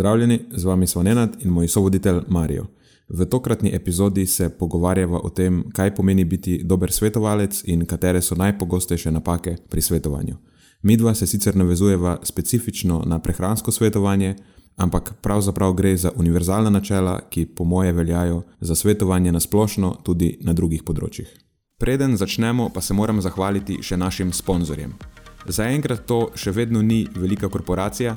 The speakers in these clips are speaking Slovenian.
Pozdravljeni, z vami smo Nenad in moj sovoditelj Marijo. V tokratni epizodi se pogovarjava o tem, kaj pomeni biti dober svetovalec in katere so najpogostejše napake pri svetovanju. Midva se sicer navezujeva specifično na prehransko svetovanje, ampak pravzaprav gre za univerzalna načela, ki po moje veljajo za svetovanje na splošno tudi na drugih področjih. Preden začnemo, pa se moram zahvaliti še našim sponzorjem. Zaenkrat to še vedno ni velika korporacija,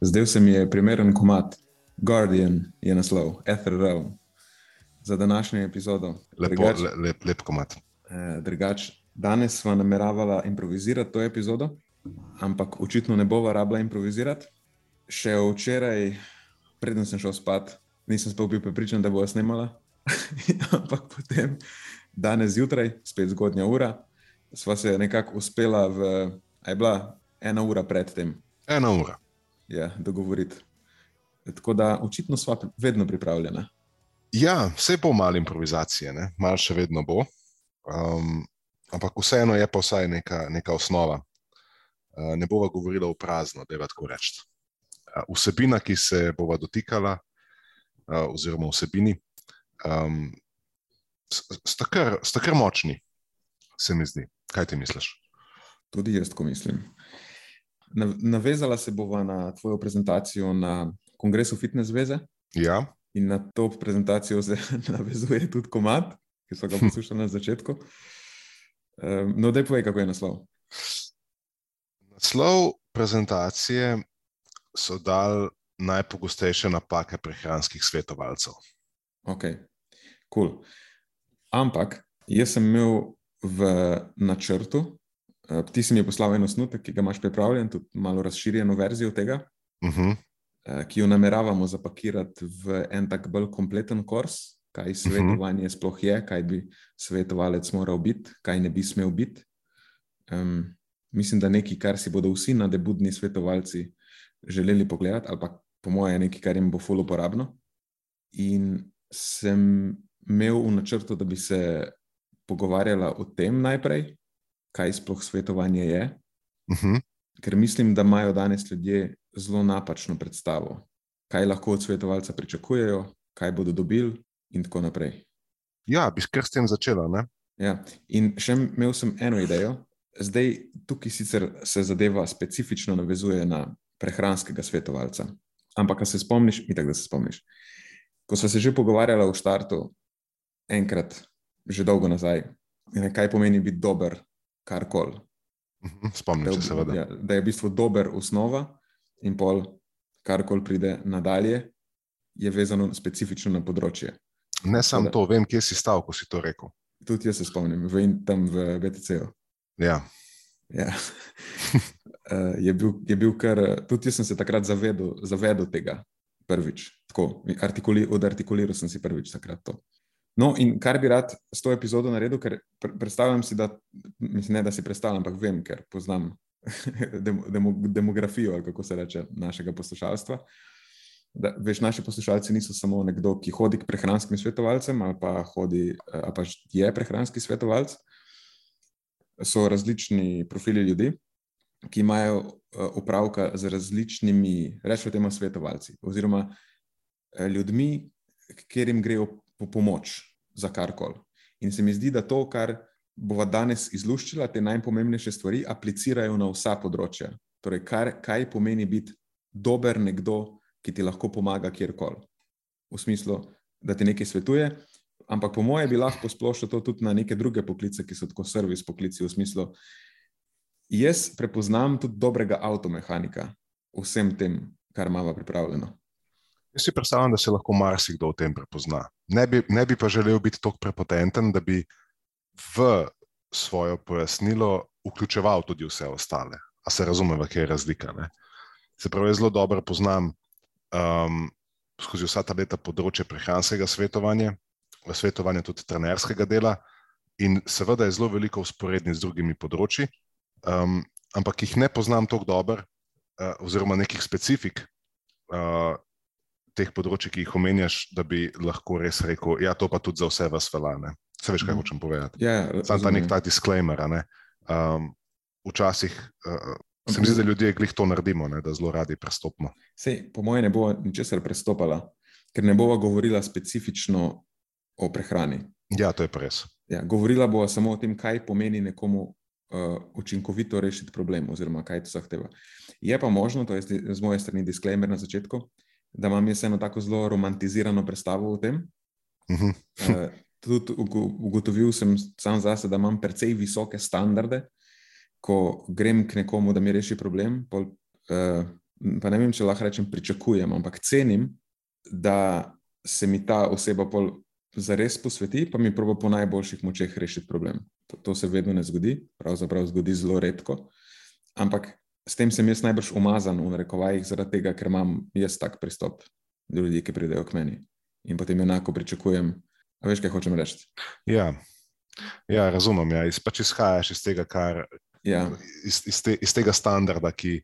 Zdaj se mi je primeren komat, Guardian je naslov, Ether Realm, za današnjo epizodo. Lepo, drugač, le, lep, lep komat. Eh, drugač, danes smo nameravala improvizirati to epizodo, ampak očitno ne bova rabila improvizirati. Še včeraj, preden sem šel spat, nisem spal bil prepričan, da bo snimala. ampak potem, danes zjutraj, spet zgodnja ura, sva se nekako uspela v, aj bila ena ura predtem. Ena ura ja, dogovoriti. Tako da očitno smo vedno pripravljeni. Ja, vse bo malo improvizacije, ne? malo še vedno bo. Um, ampak vseeno je pa vsaj neka, neka osnova. Uh, ne bova govorila v prazno, da je tako reči. Uh, vsebina, ki se bova dotikala, uh, oziroma vsebini, um, sta, kar, sta kar močni, se mi zdi. Kaj ti misliš? Tudi jaz, ko mislim. Navezala se bova na tvojo prezentacijo na kongresu Fitness Zveze. Ja. In na to prezentacijo se navezuje tudi komat, ki so ga poslušali na začetku. No, da povej, kako je naslov. Naslov prezentacije so dal najpogostejše napake prehranskih svetovalcev. Ok, kul. Cool. Ampak jaz sem imel v načrtu, ti si mi poslal en osnutek, ki ga imaš pripravljen, tudi malo razširjeno verzijo tega, uh -huh. uh, ki jo nameravamo zapakirati v en tak bolj kompleten kurs, kaj svetovanje uh -huh. sploh je, kaj bi svetovalec moral biti, kaj ne bi smel biti. Um, mislim, da nekaj, kar si bodo vsi nadebudni svetovalci želeli pogledati, ali pa po mojem, nekaj, kar jim bo fully uporabno. In sem imel v načrtu, da bi se pogovarjala o tem najprej kaj sploh svetovanje je. Uh mhm. -huh. Ker mislim, da imajo danes ljudje zelo napačno predstavo, kaj lahko od svetovalca pričakujejo, kaj bodo dobili, in tako naprej. Ja, bi kar s tem začela. Ja. In še imel sem eno idejo. Zdaj, tukaj sicer se zadeva specifično navezuje na prehranskega svetovalca. Ampak, se spomniš, mi tako da se spomniš. Ko smo se že pogovarjali v štartu, enkrat, že dolgo nazaj, kaj pomeni biti dober karkoli. Mhm, spomnim se, seveda. Ja, da je v bistvu dober osnova in pol, karkoli pride nadalje, je vezano specifično na področje. Ne samo to, vem, kje si stal, ko si to rekel. Tudi jaz se spomnim, vem tam v BTC-u. Ja. ja. Eh, je, bil, je bil kar, tudi jaz sem se takrat zavedel, zavedel tega prvič. Tako, artikuli, odartikuliral sem si prvič takrat to. No, in kar bi rad s to epizodo naredil, ker predstavljam si, da, mislim, ne da si predstavljam, ampak vem, ker poznam demo, demografijo, kako se reče, našega poslušalstva. Da, veš, naši poslušalci niso samo nekdo, ki hodi k prehranskim svetovalcem ali pa, hodi, ali pa je prehranski svetovalec. So različni profili ljudi, ki imajo opravka z različnimi, rečemo, temu svetovalci, oziroma ljudmi, kjer jim grejo po pomoč za karkoli. In se mi zdi, da to, kar bova danes izluščila, te najpomembnejše stvari, aplicirajo na vsa področja. Torej, kar, kaj pomeni biti dober nekdo, ki ti lahko pomaga kjerkoli. V smislu, da ti nekaj svetuje, ampak po mojem bi lahko splošno to tudi na neke druge poklice, ki so tako servis poklici. V smislu, jaz prepoznam tudi dobrega avtomehanika vsem tem, kar imamo pripravljeno. Jaz si predstavljam, da se lahko marsikdo v tem prepozna. Ne bi, ne bi pa želel biti tako prepotenten, da bi v svojo pojasnilo vključeval tudi vse ostale. A se razume, kje je razlika. Ne? Se pravi, zelo dobro poznam um, skozi vsa ta leta področje prehranskega svetovanja, svetovanja tudi trenerskega dela, in seveda je zelo veliko usporedni z drugimi področji, um, ampak jih ne poznam tako dobro, uh, oziroma nekih specifik. Uh, teh področji, ki jih omenjaš, da bi lahko res rekel, ja, to pa tudi za vse vas velja. Vse veš, kaj mm. hočem povedati. Ja, Sam ta nek ta disclaimer. Um, včasih uh, se mi zdi, da ljudje glih to naredimo, ne, da zelo radi prestopimo. Sej, po mojem, ne bo ničesar prestopala, ker ne bova govorila specifično o prehrani. Ja, to je pa res. Ja, govorila bova samo o tem, kaj pomeni nekomu. Uh, učinkovito rešiti problem, oziroma kaj to zahteva. Je pa možno, to je z moje strani disclaimer na začetku, da imam jaz eno tako zelo romantizirano predstavo o tem. Uh -huh. uh, tudi ugotovil sem sam zase, da imam precej visoke standarde, ko grem k nekomu, da mi reši problem. Pol, uh, pa ne vem, če lahko rečem, pričakujem, ampak cenim, da se mi ta oseba pol zares posveti, pa mi proba po najboljših močeh rešiti problem. To, to se vedno ne zgodi, pravzaprav zgodi zelo redko. Ampak s tem sem jaz najbrž umazan v narekovajih, zaradi tega, ker imam jaz tak pristop do ljudi, ki pridejo k meni. In potem enako pričakujem. A veš, kaj hočem reči? Ja, ja razumem. Ja. Iz, pač izhajaš iz tega, kar, ja. iz, iz, te, iz tega standarda, ki,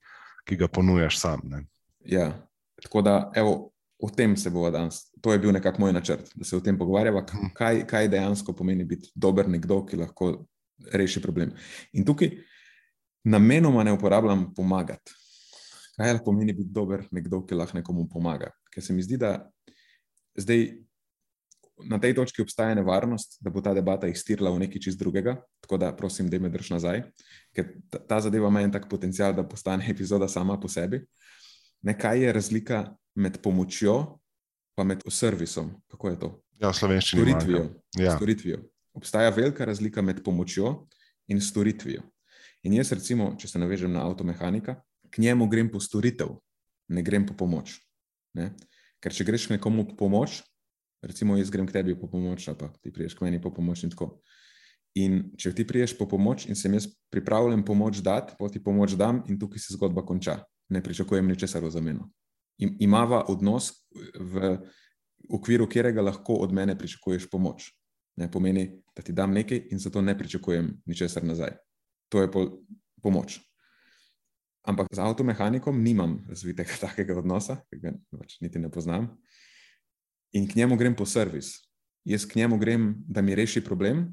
ki ga ponujaš sam. Ne. Ja, tako da, evo, o tem se bo danes. To je bil nekako moj načrt, da se o tem pogovarjava, hm. kaj, kaj dejansko pomeni biti dober nekdo, ki lahko reši problem. In tukaj namenoma ne uporabljam pomagati. Kaj pomeni biti dober nekdo, ki lahko nekomu pomaga? Ker se mi zdi, da zdaj na tej točki obstaja nevarnost, da bo ta debata iztirila v nekaj čist drugega. Tako da prosim, da me drž nazaj, ker ta, ta zadeva ima en tak potencial, da postane epizoda sama po sebi. Ne, kaj je razlika med pomočjo in med servisom? Kako je to? Ja, slovenščino. Storitvijo. Ja. storitvijo. Obstaja velika razlika med pomočjo in storitvijo. In jaz, recimo, če se navežem na avtomehanika, k njemu grem po storitev, ne grem po pomoč. Ne? Ker če greš nekomu po pomoč, recimo jaz grem k tebi po pomoč, pa ti priješ k meni po pomoč in tako. In če ti priješ po pomoč in sem jaz pripravljen pomoč dati, pa ti pomoč dam in tukaj se zgodba konča. Ne pričakujem ničesar v zameno. Imava odnos, v okviru katerega lahko od mene pričakuješ pomoč. Ne pomeni, da ti dam nekaj in zato ne pričakujem ničesar nazaj to je pol, pomoč. Ampak z avtomehanikom nimam razvitega takega odnosa, ki ga pač niti ne poznam. In k njemu grem po servis. Jaz k njemu grem, da mi reši problem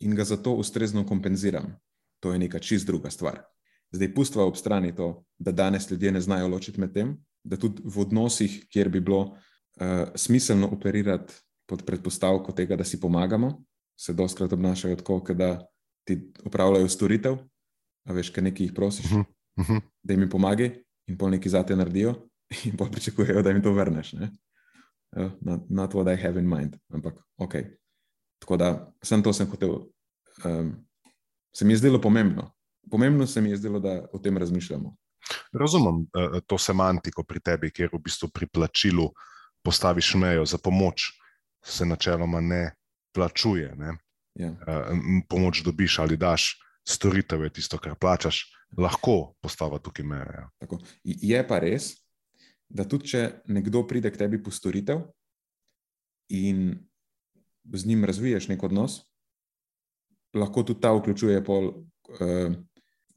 in ga zato ustrezno kompenziram. To je neka čist druga stvar. Zdaj, pustva ob strani to, da danes ljudje ne znajo ločiti med tem, da tudi v odnosih, kjer bi bilo uh, smiselno operirati pod predpostavko tega, da si pomagamo, se doskrat obnašajo tako, da ti upravljajo storitev, a veš, kaj nekaj jih prosiš, uh -huh. da jim pomaga, in pol nekaj za te naredijo, in pol pričakujejo, da jim to vrneš. Ne? Not, not what I have in mind, ampak ok. Tako da sem to sem hotel. Um, se mi je zdelo pomembno. Pomembno se mi je zdelo, da o tem razmišljamo. Razumem uh, to semantiko pri tebi, ker v bistvu pri plačilu postaviš mejo za pomoč, se načeloma ne plačuje. Ne? Ja. Uh, pomoč dobiš ali daš, storitev je tisto, kar plačaš, lahko postava tukaj meja. Ja. Je pa res, da tudi če nekdo pride k tebi po storitev in z njim razviješ nek odnos, lahko tudi ta vključuje pol, eh,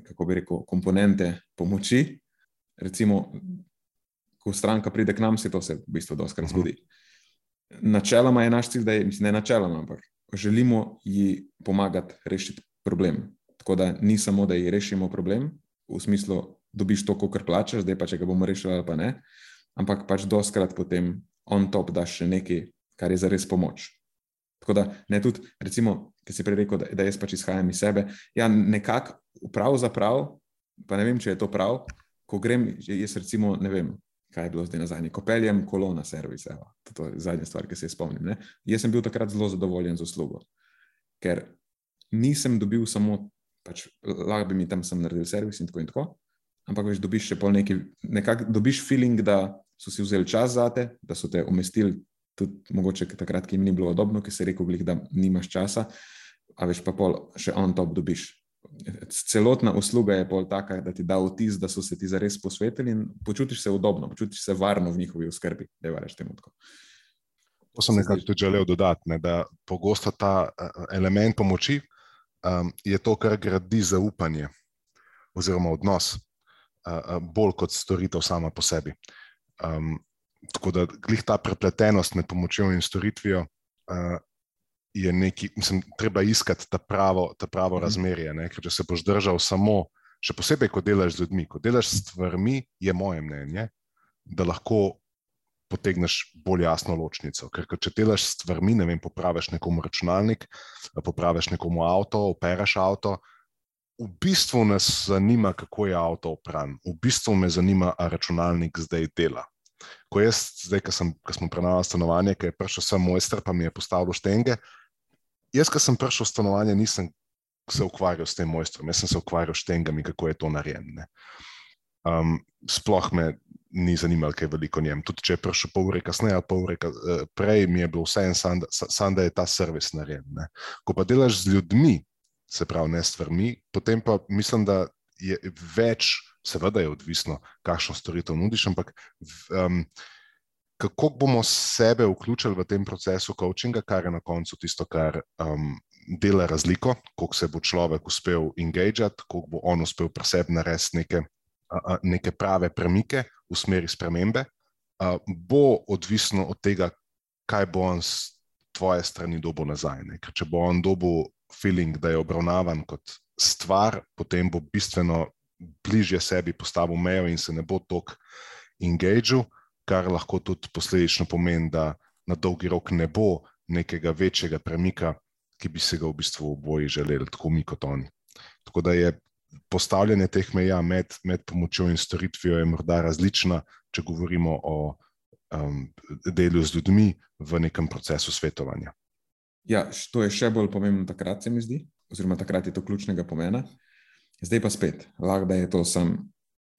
kako bi rekel, komponente pomoči. Recimo, ko stranka pride k nam, se to se v bistvu doskrat zgodi. Načeloma je naš cilj, da je, mislim, ne načeloma, ampak želimo ji pomagati rešiti problem. Tako da ni samo, da ji rešimo problem, v smislu, dobiš to, kar plačaš, zdaj pa če ga bomo rešili ali pa ne, ampak pač doskrat potem on top daš še nekaj, kar je za res pomoč. Tako da ne tudi, recimo, ki si prej rekel, da, da jaz pač izhajam iz sebe. Ja, nekako pravzaprav, pa ne vem, če je to prav, ko grem, jaz recimo ne vem. Kaj je bilo zdaj na zadnji? Ko peljem kolo na servis, to je zadnja stvar, ki se spomnim. Ne? Jaz sem bil takrat zelo zadovoljen z uslugo, ker nisem dobil samo, pač, lahko bi mi tam sem naredil servis in tako in tako, ampak veš, dobiš še pol neki, nekako dobiš feeling, da so si vzeli čas za te, da so te umestili tudi mogoče takrat, ki jim ni bilo udobno, ki je rekel, da nimaš časa, a veš pa pol še on top dobiš. Celotna usluga je pol taka, da ti da vtis, da so se ti zares posvetili in počutiš se udobno, počutiš se varno v njihovi oskrbi, da je vareš temu tako. To sem nekako tudi želel dodati, ne, da pogosto ta element pomoči um, je to, kar gradi zaupanje oziroma odnos, uh, bolj kot storitev sama po sebi. Um, tako da glih ta prepletenost med pomočjo in storitvijo uh, je nekaj, mislim, treba iskati ta pravo, ta pravo mhm. razmerje. Ne? Ker če se boš držal samo, še posebej, ko delaš z ljudmi, ko delaš s stvarmi, je moje mnenje, da lahko potegneš bolj jasno ločnico. Ker če delaš s stvarmi, ne vem, popraviš nekomu računalnik, popraviš nekomu avto, opereš avto. V bistvu nas zanima, kako je avto opran, v bistvu me zanima, ali računalnik zdaj dela ko jaz, zdaj, ko, sem, ko smo prenavljali stanovanje, ki je prišel sem mojster, pa mi je postavil štenge. Jaz, ko sem prišel v stanovanje, nisem se ukvarjal s tem mojstrom, jaz sem se ukvarjal s štengami, kako je to narejeno. Um, sploh me ni zanimalo, kaj je veliko njem. Tudi če je prišel pol ure kasneje ali pol ure eh, prej, mi je bilo vse en, sam, sam da je ta servis narejen. Ne. Ko pa delaš z ljudmi, se pravi, ne stvarmi, potem pa mislim, da je več seveda je odvisno, kakšno storitev nudiš, ampak um, kako bomo sebe vključili v tem procesu coachinga, kar je na koncu tisto, kar um, dela razliko, koliko se bo človek uspel engagati, koliko bo on uspel presebno narediti neke, uh, neke prave premike v smeri spremembe, uh, bo odvisno od tega, kaj bo on s tvoje strani dobo nazaj. Ne? Ker če bo on dobo feeling, da je obravnavan kot stvar, potem bo bistveno bližje sebi postavil mejo in se ne bo tako engagil, kar lahko tudi posledično pomeni, da na dolgi rok ne bo nekega večjega premika, ki bi se ga v bistvu oboji želeli, tako mi kot oni. Tako da je postavljanje teh meja med, med pomočjo in storitvijo morda različna, če govorimo o um, delu z ljudmi v nekem procesu svetovanja. Ja, to je še bolj pomembno takrat, se mi zdi, oziroma takrat je to ključnega pomena. Zdaj pa spet, lahko da je to sem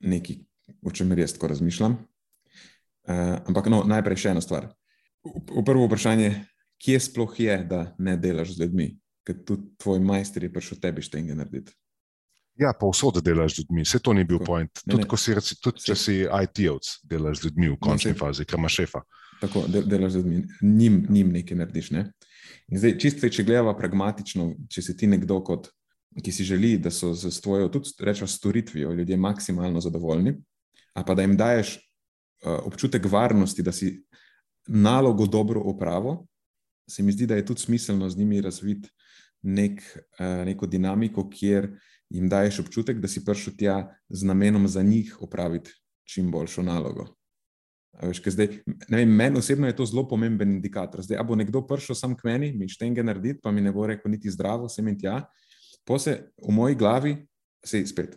nekaj, o čemer jaz tako razmišljam. Uh, ampak no, najprej še ena stvar. V, v prvo vprašanje, kje sploh je, da ne delaš z ljudmi, ker tudi tvoj majster je prišel tebi štenge narediti. Ja, pa vso da delaš z ljudmi, vse to ni bil tako. point. Tudi, ne, ne. Si, tudi če si IT-ovc, delaš z ljudmi v končni ne, fazi, ker imaš šefa. Tako, del, delaš z ljudmi, njim, njim nekaj narediš. Ne? In zdaj, čisto, če gledava pragmatično, če si ti nekdo kot ki si želi, da so z tvojo, tudi rečemo, storitvijo ljudje maksimalno zadovoljni, a pa da jim daješ občutek varnosti, da si nalogo dobro opravo, se mi zdi, da je tudi smiselno z njimi razviti nek, uh, neko dinamiko, kjer jim daješ občutek, da si prišel tja z namenom za njih opraviti čim boljšo nalogo. Veš, zdaj, vem, meni osebno je to zelo pomemben indikator. Zdaj, bo nekdo prišel sam k meni, mi štenge narediti, pa mi ne bo rekel niti zdravo, sem in tja. Po se v moji glavi, se spet,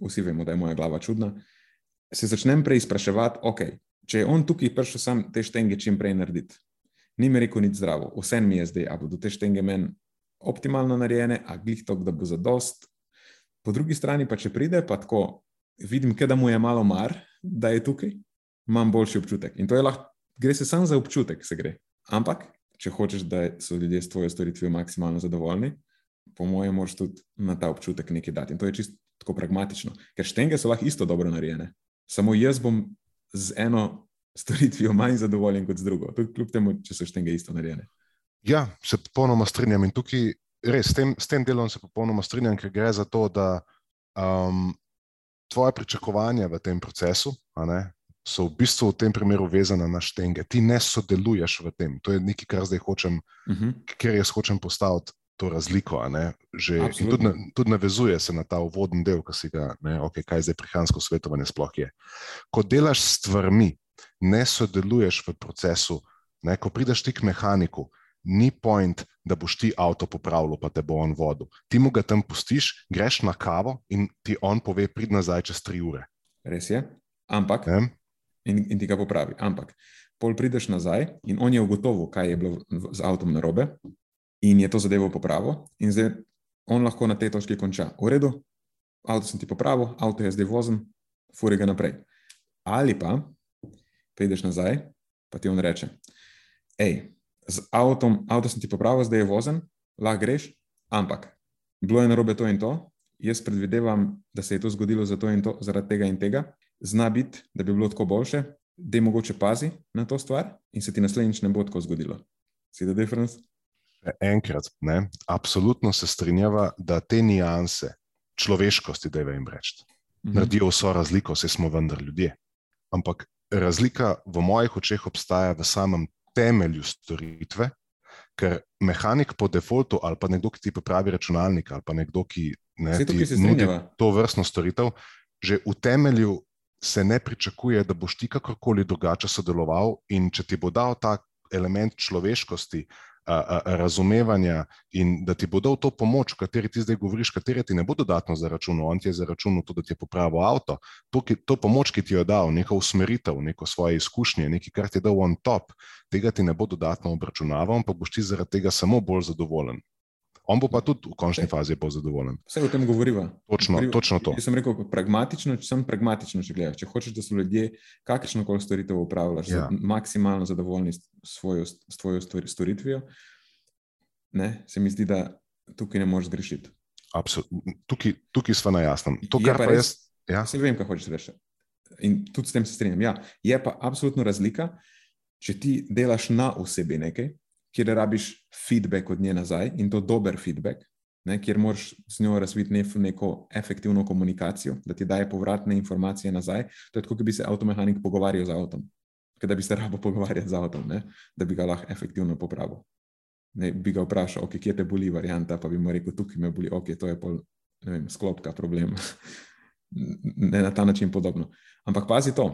vsi vemo, da je moja glava čudna, se začnem prej spraševati, ok, če je on tukaj prišel sam te štenge čim prej narediti. Ni mi rekel nič zdravo, vse mi je zdaj, a bodo te štenge meni optimalno narejene, a glih to, da bo za dost. Po drugi strani pa, če pride, pa tako vidim, da mu je malo mar, da je tukaj, imam boljši občutek. In to je lahko, gre se samo za občutek, se gre. Ampak, če hočeš, da so ljudje s tvojo storitvijo maksimalno zadovoljni, po mojem, moraš tudi na ta občutek nekaj dati. In to je čisto tako pragmatično, ker štenge so lahko isto dobro narejene. Samo jaz bom z eno storitvijo manj zadovoljen kot z drugo, tudi kljub temu, če so štenge isto narejene. Ja, se popolnoma strinjam. In tukaj res s tem, s tem delom se popolnoma strinjam, ker gre za to, da um, tvoje pričakovanja v tem procesu ne, so v bistvu v tem primeru vezane na štenge. Ti ne sodeluješ v tem. To je nekaj, kar zdaj hočem, uh Mhm. -huh. ker jaz hočem postaviti to razliko. Že, tudi, na- tudi navezuje se na ta uvodni del, ki si ga, ne, okay, kaj zdaj prehransko svetovanje sploh je. Ko delaš s stvarmi, ne sodeluješ v procesu, ne, ko prideš ti k mehaniku. Ni point, da boš ti avto popravil, pa te bo on vodil. Ti mu ga tam pustiš, greš na kavo in ti on pove, prid nazaj čez tri ure. Res je. Ampak, Ne? in, in ti ga popravi. Ampak, pol prideš nazaj in on je ugotovil, kaj je bilo z avtom narobe, in je to zadevo popravil, in zdaj on lahko na tej točki konča. V redu, avto sem ti popravil, avto je zdaj vozen, furi ga naprej. Ali pa prideš nazaj, pa ti on reče: Hej, z avtom, avto sem ti popravil, zdaj je vozen, lahko greš, ampak bilo je narobe to in to. Jaz predvidevam, da se je to zgodilo zato in to, zaradi tega in tega. Zna biti, da bi bilo tako boljše, da je mogoče pazi na to stvar in se ti naslednjič ne bo tako zgodilo. Si the difference? Še Enkrat, ne, absolutno se strinjava, da te nianse človeškosti, da je jim reči, Mhm. naredijo vso razliko, vse smo vendar ljudje. Ampak razlika v mojih očeh obstaja v samem temelju storitve, ker mehanik po defaultu ali pa nekdo, ki ti popravi računalnik ali pa nekdo, ki ne, ti nudi to vrstno storitev, že v temelju se ne pričakuje, da boš ti kakorkoli drugače sodeloval in če ti bo dal ta element človeškosti, a, a, razumevanja in da ti bo dal to pomoč, o kateri ti zdaj govoriš, kateri ti ne bo dodatno zaračunal, on ti je zaračunal to, da ti je popravil avto, to, ki, to pomoč, ki ti jo je dal, neko usmeritev, neko svoje izkušnje, nekaj, kar ti je dal on top, tega ti ne bo dodatno obračunaval, ampak boš ti zaradi tega samo bolj zadovoljen. On bo pa tudi v končni fazi bolj zadovoljen. Vse o tem govoriva. Točno, Govoriva- točno to. Jaz sem rekel, pragmatično, če sem pragmatično, če gledaš. Če hočeš, da so ljudje kakršno koli storitev upravljaš, Ja. ja. maksimalno zadovoljni s svojo, s tvojo stori- storitvijo, ne, se mi zdi, da tukaj ne moreš zgrešiti. Absolut, tukaj, tukaj smo na jasnem. To, Je kar pa pa res- jaz. Ja, Vse vem, kaj hočeš reči. In tudi s tem se strinjam. Ja, je pa absolutno razlika, če ti delaš na osebi nekaj, kjer rabiš feedback od nje nazaj in to dober feedback, ne, kjer moraš z njo razviti ne, neko efektivno komunikacijo, da ti daje povratne informacije nazaj. To je tako, kot bi se avtomehanik pogovarjal z avtom. Da bi se rabo pogovarjati z avtom, ne, da bi ga lahko efektivno popravil. Ne, bi ga vprašal, okay, kje te boli, varianta, pa bi mu rekel, tukaj me boli, ok, to je pol, vem, sklopka problem. ne na ta način podobno. Ampak pazi to,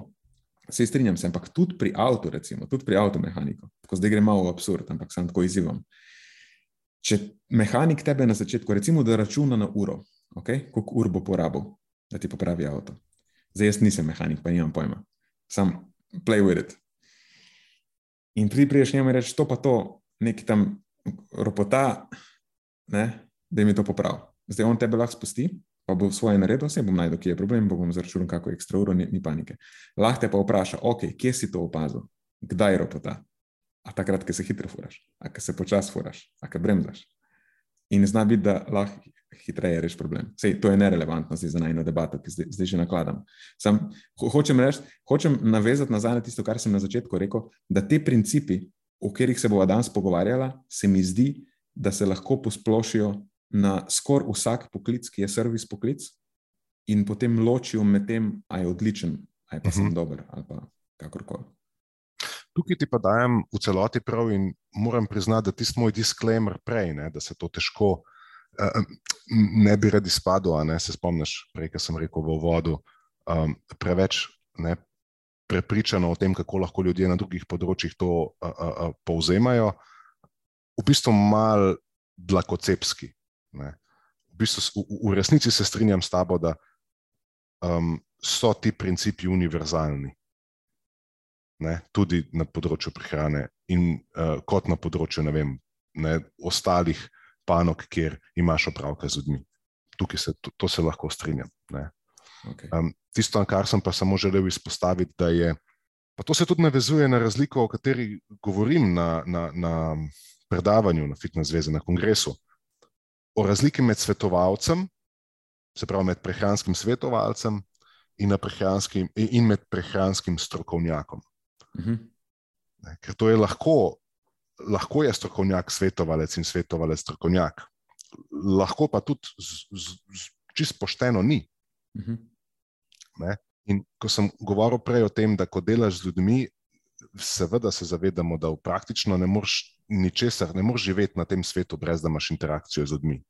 se strinjam se, ampak tudi pri avtu, recimo, tudi pri avtomehaniku, tako zdaj gre malo v absurd, ampak sem tako izzivam. Če mehanik tebe na začetku, recimo, da računa na uro, okay? koliko ur bo porabil, da ti popravi avto. Zdaj jaz nisem mehanik, pa nimam pojma. Sam play with it. In ti priješ njemu in rečeš, to pa to, neki tam ropota, ne, da mi to popravi. Zdaj on tebe lahko spusti, pa bo svoje naredil, vse bom najdel, kje je problem, bom zaračunal kako ekstra uro, ni, ni panike. Lahko te pa vpraša, ok, kje si to opazil, kdaj je ropota. A takrat, ko se hitro furaš, a ko se počasi furaš, a ko bremzaš. In zna biti, da lahko hitreje rešiš problem. Sej, to je nerelevantno za najno debato, ki zdaj, zdaj že nakladam. Sam ho, hočem, reč, hočem navezati nazaj na tisto, kar sem na začetku rekel, da te principi, o katerih se bova danes pogovarjala, se mi zdi, da se lahko posplošijo na skoraj vsak poklic, ki je servis poklic, in potem ločijo med tem, ali je odličen, ali pa uh -huh. sem dober, ali pa kakorkoli. Tukaj ti pa dajem v celoti prav in moram priznati, da tisti moj disclaimer prej, ne, da se to težko uh, ne bi rad izpadel. Ne, se spomniš, prej, ki sem rekel v uvodu, um, preveč ne, prepričano o tem, kako lahko ljudje na drugih področjih to uh, uh, uh, povzemajo, v bistvu mal dlakocepski. Ne. V, bistvu, v, v resnici se strinjam s tabo, da um, so ti principi univerzalni ne, tudi na področju prehrane in uh, kot na področju vem, ne, ostalih panog, kjer imaš opravka z ljudmi. Tukaj se, to, to se lahko strinjam. Okay. Um, tisto, kar sem pa samo želel izpostaviti, da je, pa to se tudi navezuje na razliko, o kateri govorim na, na, na predavanju na Fitness Zvezi, na kongresu, o razliki med svetovalcem, se pravi med prehranskim svetovalcem in, prehranskim, in med prehranskim strokovnjakom. Uh -huh. Ker to je lahko lahko je strokovnjak, svetovalec in svetovalec strokovnjak. Lahko pa tudi z, z, z, čist pošteno ni. Uh -huh. In ko sem govoril prej o tem, da ko delaš z ljudmi, seveda se zavedamo, da praktično ne moreš ničesar, ne moreš živeti na tem svetu, brez da imaš interakcijo z ljudmi,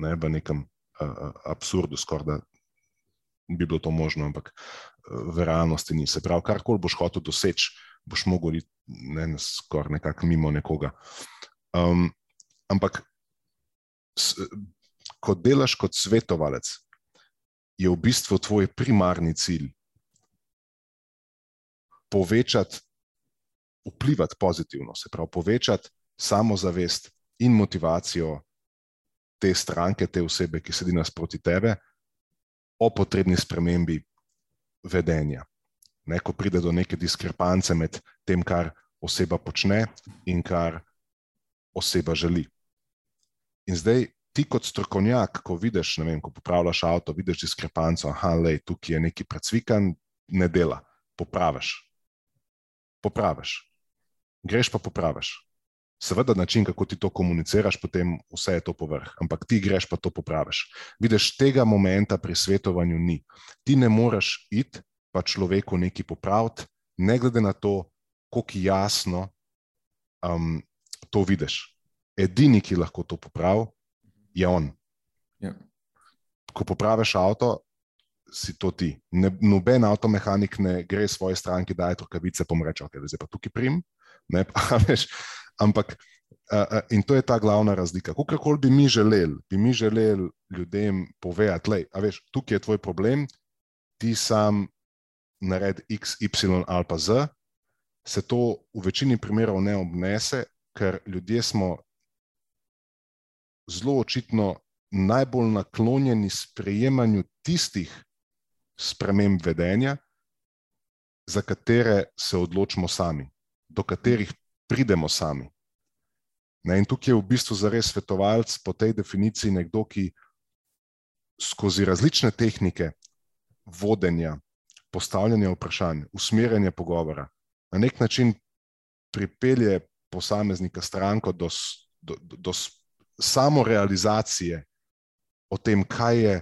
ne v nekem uh, absurdu, skoraj da bi bilo to možno, ampak v realnosti ni. Se pravi, karkoli boš hotel doseči, boš mogel iti ne, skoraj nekako mimo nekoga. Um, ampak, s, ko delaš kot svetovalec, je v bistvu tvoj primarni cilj povečati, vplivati pozitivno, se pravi, povečati samozavest in motivacijo te stranke, te osebe, ki sedi nasproti tebe, o potrebni spremembi vedenja. Ne, ko pride do neke diskrepance med tem, kar oseba počne in kar oseba želi. In zdaj, ti kot strokovnjak, ko vidiš, vem, ko popravljaš avto, vidiš diskrepanco, da je tukaj nekaj predsvikan, ne dela, popraviš. Popraviš. Greš pa popraviš. Seveda, način, kako ti to komuniciraš, potem vse je to povrh, ampak ti greš pa to popraviš. Vidiš, tega momenta pri svetovanju ni. Ti ne moreš iti pa človeku nekaj popraviti, ne glede na to, kako jasno um, to vidiš. Edini, ki lahko to popravi, je on. Ja. Ko popraviš avto, si to ti. Ne, noben avtomehanik ne gre svoje stranke, da je to kavice, pomreče, okay, da je pa tukaj prim. Ne, pa, veš, Ampak, uh, in to je ta glavna razlika. Kakorkoli bi mi želeli, bi mi želeli ljudem povedati, da je tukaj tvoj problem, ti sam naredi X, Y ali pa Z, se to v večini primerov ne obnese, ker ljudje smo zelo očitno najbolj naklonjeni sprejemanju tistih sprememb vedenja, za katere se odločimo sami, do katerih pridemo sami. Ne, in tukaj je v bistvu za res svetovalec po tej definiciji nekdo, ki skozi različne tehnike vodenja, postavljanja vprašanj, usmerjanja pogovora, na nek način pripelje posameznika stranko do, do, do, samorealizacije o tem, kaj je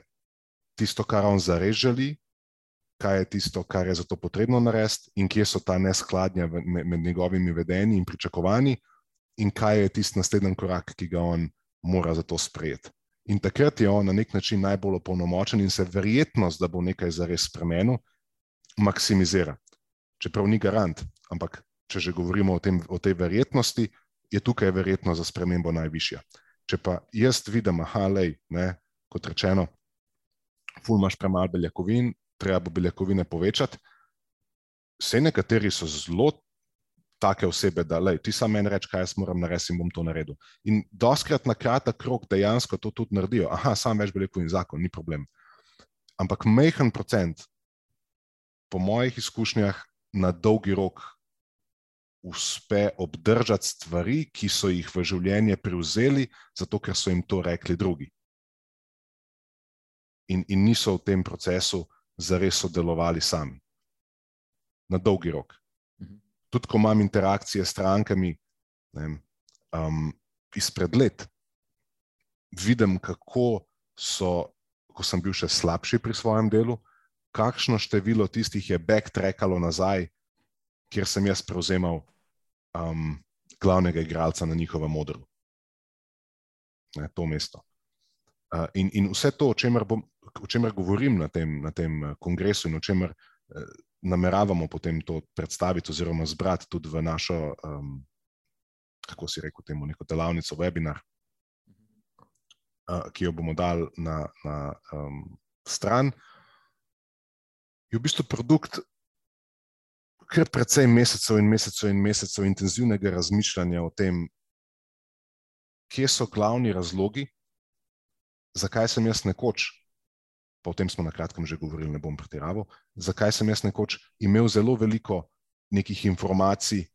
tisto, kar on zares želi, kaj je tisto, kar je za to potrebno narediti, in kje so ta neskladja med, med njegovimi vedenji in pričakovanji, in kaj je tisti naslednji korak, ki ga on mora za to sprejeti. In takrat je on na nek način najbolj opolnomočen in se verjetnost, da bo nekaj zares spremenil, maksimizira. Čeprav ni garant, ampak če že govorimo o, tem, o tej verjetnosti, je tukaj verjetnost za spremembo najvišja. Če pa jaz vidim, aha, lej, ne, kot rečeno, ful imaš premalo beljakovin, treba bo beljakovine povečati. Vse nekateri so zelo take osebe, da lej, ti sam meni reči, kaj jaz moram narediti in bom to naredil. In doskrat na kratek rok dejansko to tudi naredijo. Aha, sam več beljakovin zakon, ni problem. Ampak mehen procent, po mojih izkušnjah, na dolgi rok uspe obdržati stvari, ki so jih v življenje prevzeli, zato ker so jim to rekli drugi. In, in niso v tem procesu zares sodelovali sami. Na dolgi rok. Mhm. Tudi, ko imam interakcije s strankami ne, um, izpred let, vidim, kako so, ko sem bil še slabši pri svojem delu, kakšno število tistih je backtrackalo nazaj, kjer sem jaz prevzemal um, glavnega igralca na njihovem modru. Ne, to mesto. Uh, in, in vse to, o čemer, bom, o čemer govorim na tem, na tem uh, kongresu, in o čemer uh, nameravamo potem to predstaviti, oziroma zbrati tudi v našo, um, kako si rekel, temu, neko delavnico, webinar, uh, ki jo bomo dali na, na um, stran, je v bistvu produkt. Ker precej mesecev in mesecev in mesecev intenzivnega razmišljanja o tem, kje so glavni razlogi, zakaj sem jaz nekoč, pa o tem smo na kratkem že govorili, ne bom pretiraval, zakaj sem jaz nekoč imel zelo veliko nekih informacij,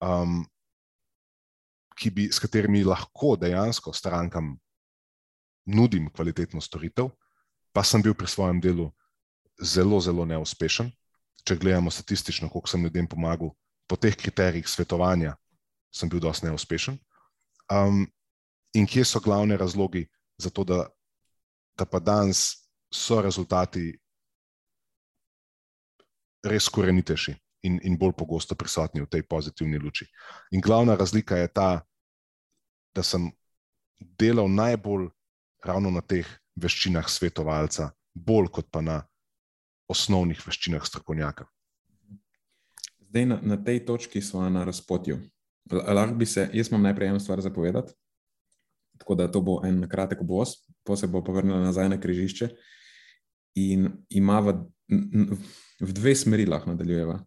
um, bi, s katerimi lahko dejansko strankam nudim kvalitetno storitev, pa sem bil pri svojem delu zelo, zelo neuspešen. Če gledamo statistično, koliko sem ljudem pomagal po teh kriterijih svetovanja, sem bil dosti neuspešen. Um, in kje so glavne razlogi za to, da, da pa danes so rezultati res korenitejši in, in bolj pogosto prisotni v tej pozitivni luči. In glavna razlika je ta, da sem delal najbolj ravno na teh veščinah svetovalca, bolj kot pa na osnovnih veščinah strokovnjaka. Zdaj na, na tej točki smo na razpotju. Lahko bi se, jaz imam najprej eno stvar zapovedati, tako da to bo en kratek obvoz, pa se bo povrnila nazaj na križišče in ima v, v dve smeri lahko nadaljujeva.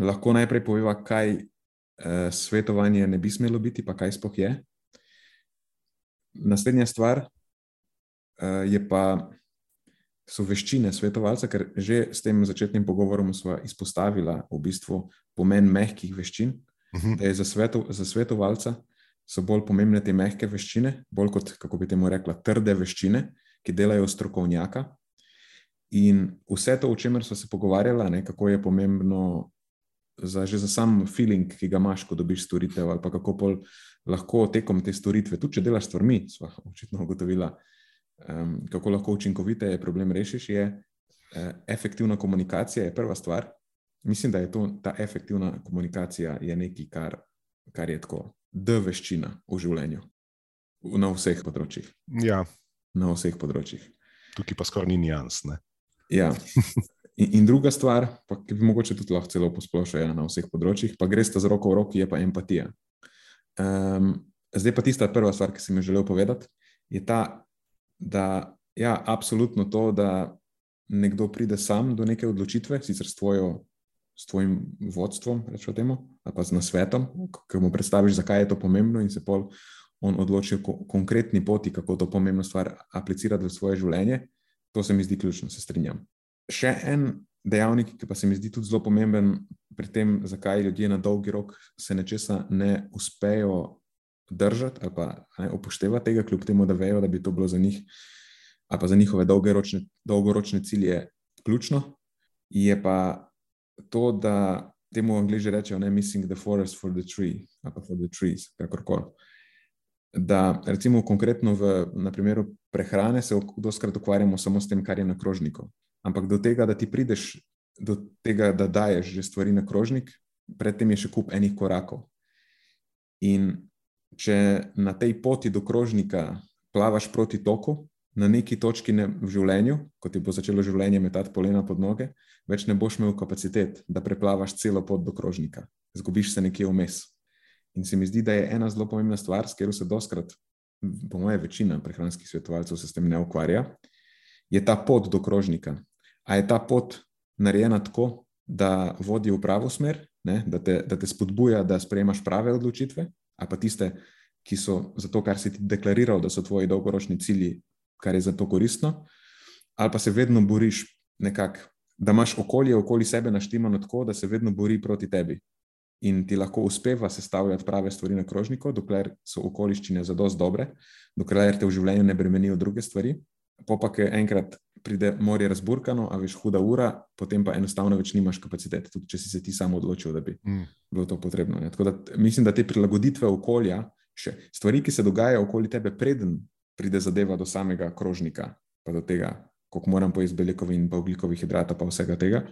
Lahko najprej poveva, kaj eh, svetovanje ne bi smelo biti, pa kaj spoh je. Naslednja stvar eh, je pa so veščine svetovalca, ker že s tem začetnim pogovorom smo izpostavili v bistvu pomen mehkih veščin. Uh mhm. -huh. za, sveto, za svetovalca so bolj pomembne te mehke veščine, bolj kot, kako bi temu rekla, trde veščine, ki delajo strokovnjaka. In vse to, o čemer smo se pogovarjali, kako je pomembno za, že za sam feeling, ki ga imaš, ko dobiš storitev, ali pa kako lahko tekom te storitve, tudi če delaš stvarmi, smo očitno ugotovili um, kako lahko učinkovite problem rešiš, je uh, efektivna komunikacija, je prva stvar. Mislim, da je to, ta efektivna komunikacija nekaj, kar, kar je tako, da veščina v življenju, na vseh področjih. Ja. Na vseh področjih. Tukaj pa skoraj ni nijans. Ja. In, in druga stvar, pa, ki bi mogoče tudi lahko celo posplošila ja, na vseh področjih, pa greš ta z roko v roki, je pa empatija. Um, zdaj pa tista prva stvar, ki sem jo želel povedati, je ta da je ja, absolutno to, da nekdo pride sam do neke odločitve, sicer s, tvojo, s tvojim vodstvom, rečemo temu, ali pa z nasvetom, ki mu predstaviš, zakaj je to pomembno, in se pol on odloči o konkretni poti, kako to pomembno stvar aplicirati v svoje življenje. To se mi zdi ključno, se strinjam. Še en dejavnik, ki pa se mi zdi tudi zelo pomemben pri tem, zakaj ljudje na dolgi rok se nečesa ne uspejo držati ali pa ne, upoštevati tega, kljub temu, da vejo, da bi to bilo za njih ali pa za njihove dolgoročne, dolgoročne cilje ključno. Je pa to, da temu angliži rečejo, ne missing the forest for the tree ali pa for the trees, kakorkoli. Da, recimo, konkretno v na primeru prehrane se doskrat ukvarjamo samo s tem, kar je na krožniku. Ampak do tega, da ti prideš do tega, da daješ že stvari na krožnik, predtem je še kup enih korakov. In če na tej poti do krožnika plavaš proti toku, na neki točki ne, v življenju, ko ti bo začelo življenje metati polena pod noge, več ne boš imel kapacitet, da preplavaš celo pot do krožnika. Zgubiš se nekje vmes. In se mi zdi, da je ena zelo pomembna stvar, s katero se doskrat, po moje, večina prehranskih svetovalcev se s tem ne ukvarja, je ta pot do krožnika. A je ta pot narejena tako, da vodi v pravo smer, da te, da te spodbuja, da sprejemaš prave odločitve, ali pa tiste, ki so za to, kar si ti deklariral, da so tvoji dolgoročni cilji, kar je za to koristno, ali pa se vedno boriš nekako, da imaš okolje okoli sebe naštemano tako, da se vedno bori proti tebi. In ti lahko uspeva sestavljati prave stvari na krožniku, dokler so okoliščine za dosti dobre, dokler te v življenju ne bremenijo druge stvari. Pa pa, ki enkrat pride morje razburkano, a veš, huda ura, potem pa enostavno več nimaš kapacitete, tudi če si se ti sam odločil, da bi mm. bilo to potrebno. Da, mislim, da te prilagoditve okolja, še stvari, ki se dogajajo okoli tebe, preden pride zadeva do samega krožnika, pa do tega, koliko moram pojesti beljakovin, pa ugljikovih hidratov, pa vsega tega.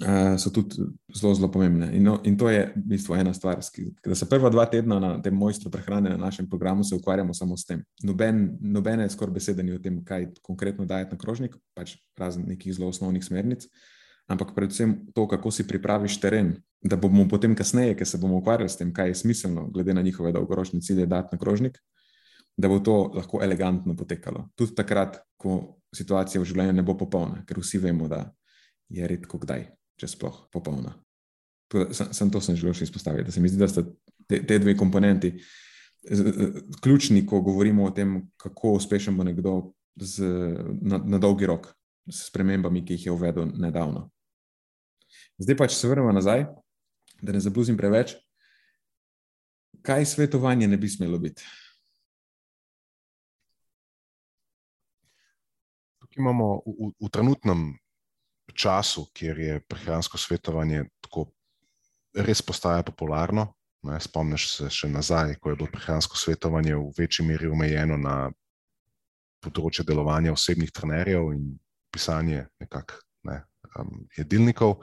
Uh, so tudi zelo, zelo pomembne. In, no, in to je v bistvu ena stvar, da se prva dva tedna na tem mojstru prehrane na našem programu ukvarjamo samo s tem. Noben, nobene skoraj besede ni o tem, kaj konkretno dajeti na krožnik, pač razen nekih zelo osnovnih smernic, ampak predvsem to, kako si pripraviš teren, da bomo potem kasneje, ker se bomo ukvarjali s tem, kaj je smiselno, glede na njihove dolgoročne cilje, dati na krožnik, da bo to lahko elegantno potekalo. Tudi takrat, ko situacija v življenju ne bo popolna, ker vsi vemo, da je redko kdaj če sploh popolna. Sem, sem to sem želel še izpostaviti, da se mi zdi, da sta te, te dve komponenti ključni, ko govorimo o tem, kako uspešen bo nekdo z, na, na dolgi rok s premembami, ki jih je uvedel nedavno. Zdaj pa, če se vrnemo nazaj, da ne zabluzim preveč, kaj svetovanje ne bi smelo biti? Imamo v, v, v trenutnem času, kjer je prehransko svetovanje tako res postaja popularno. Spomniš se še nazaj, ko je bilo prehransko svetovanje v večji meri omejeno na področje delovanja osebnih trenerjev in pisanje nekak, ne, um, jedilnikov,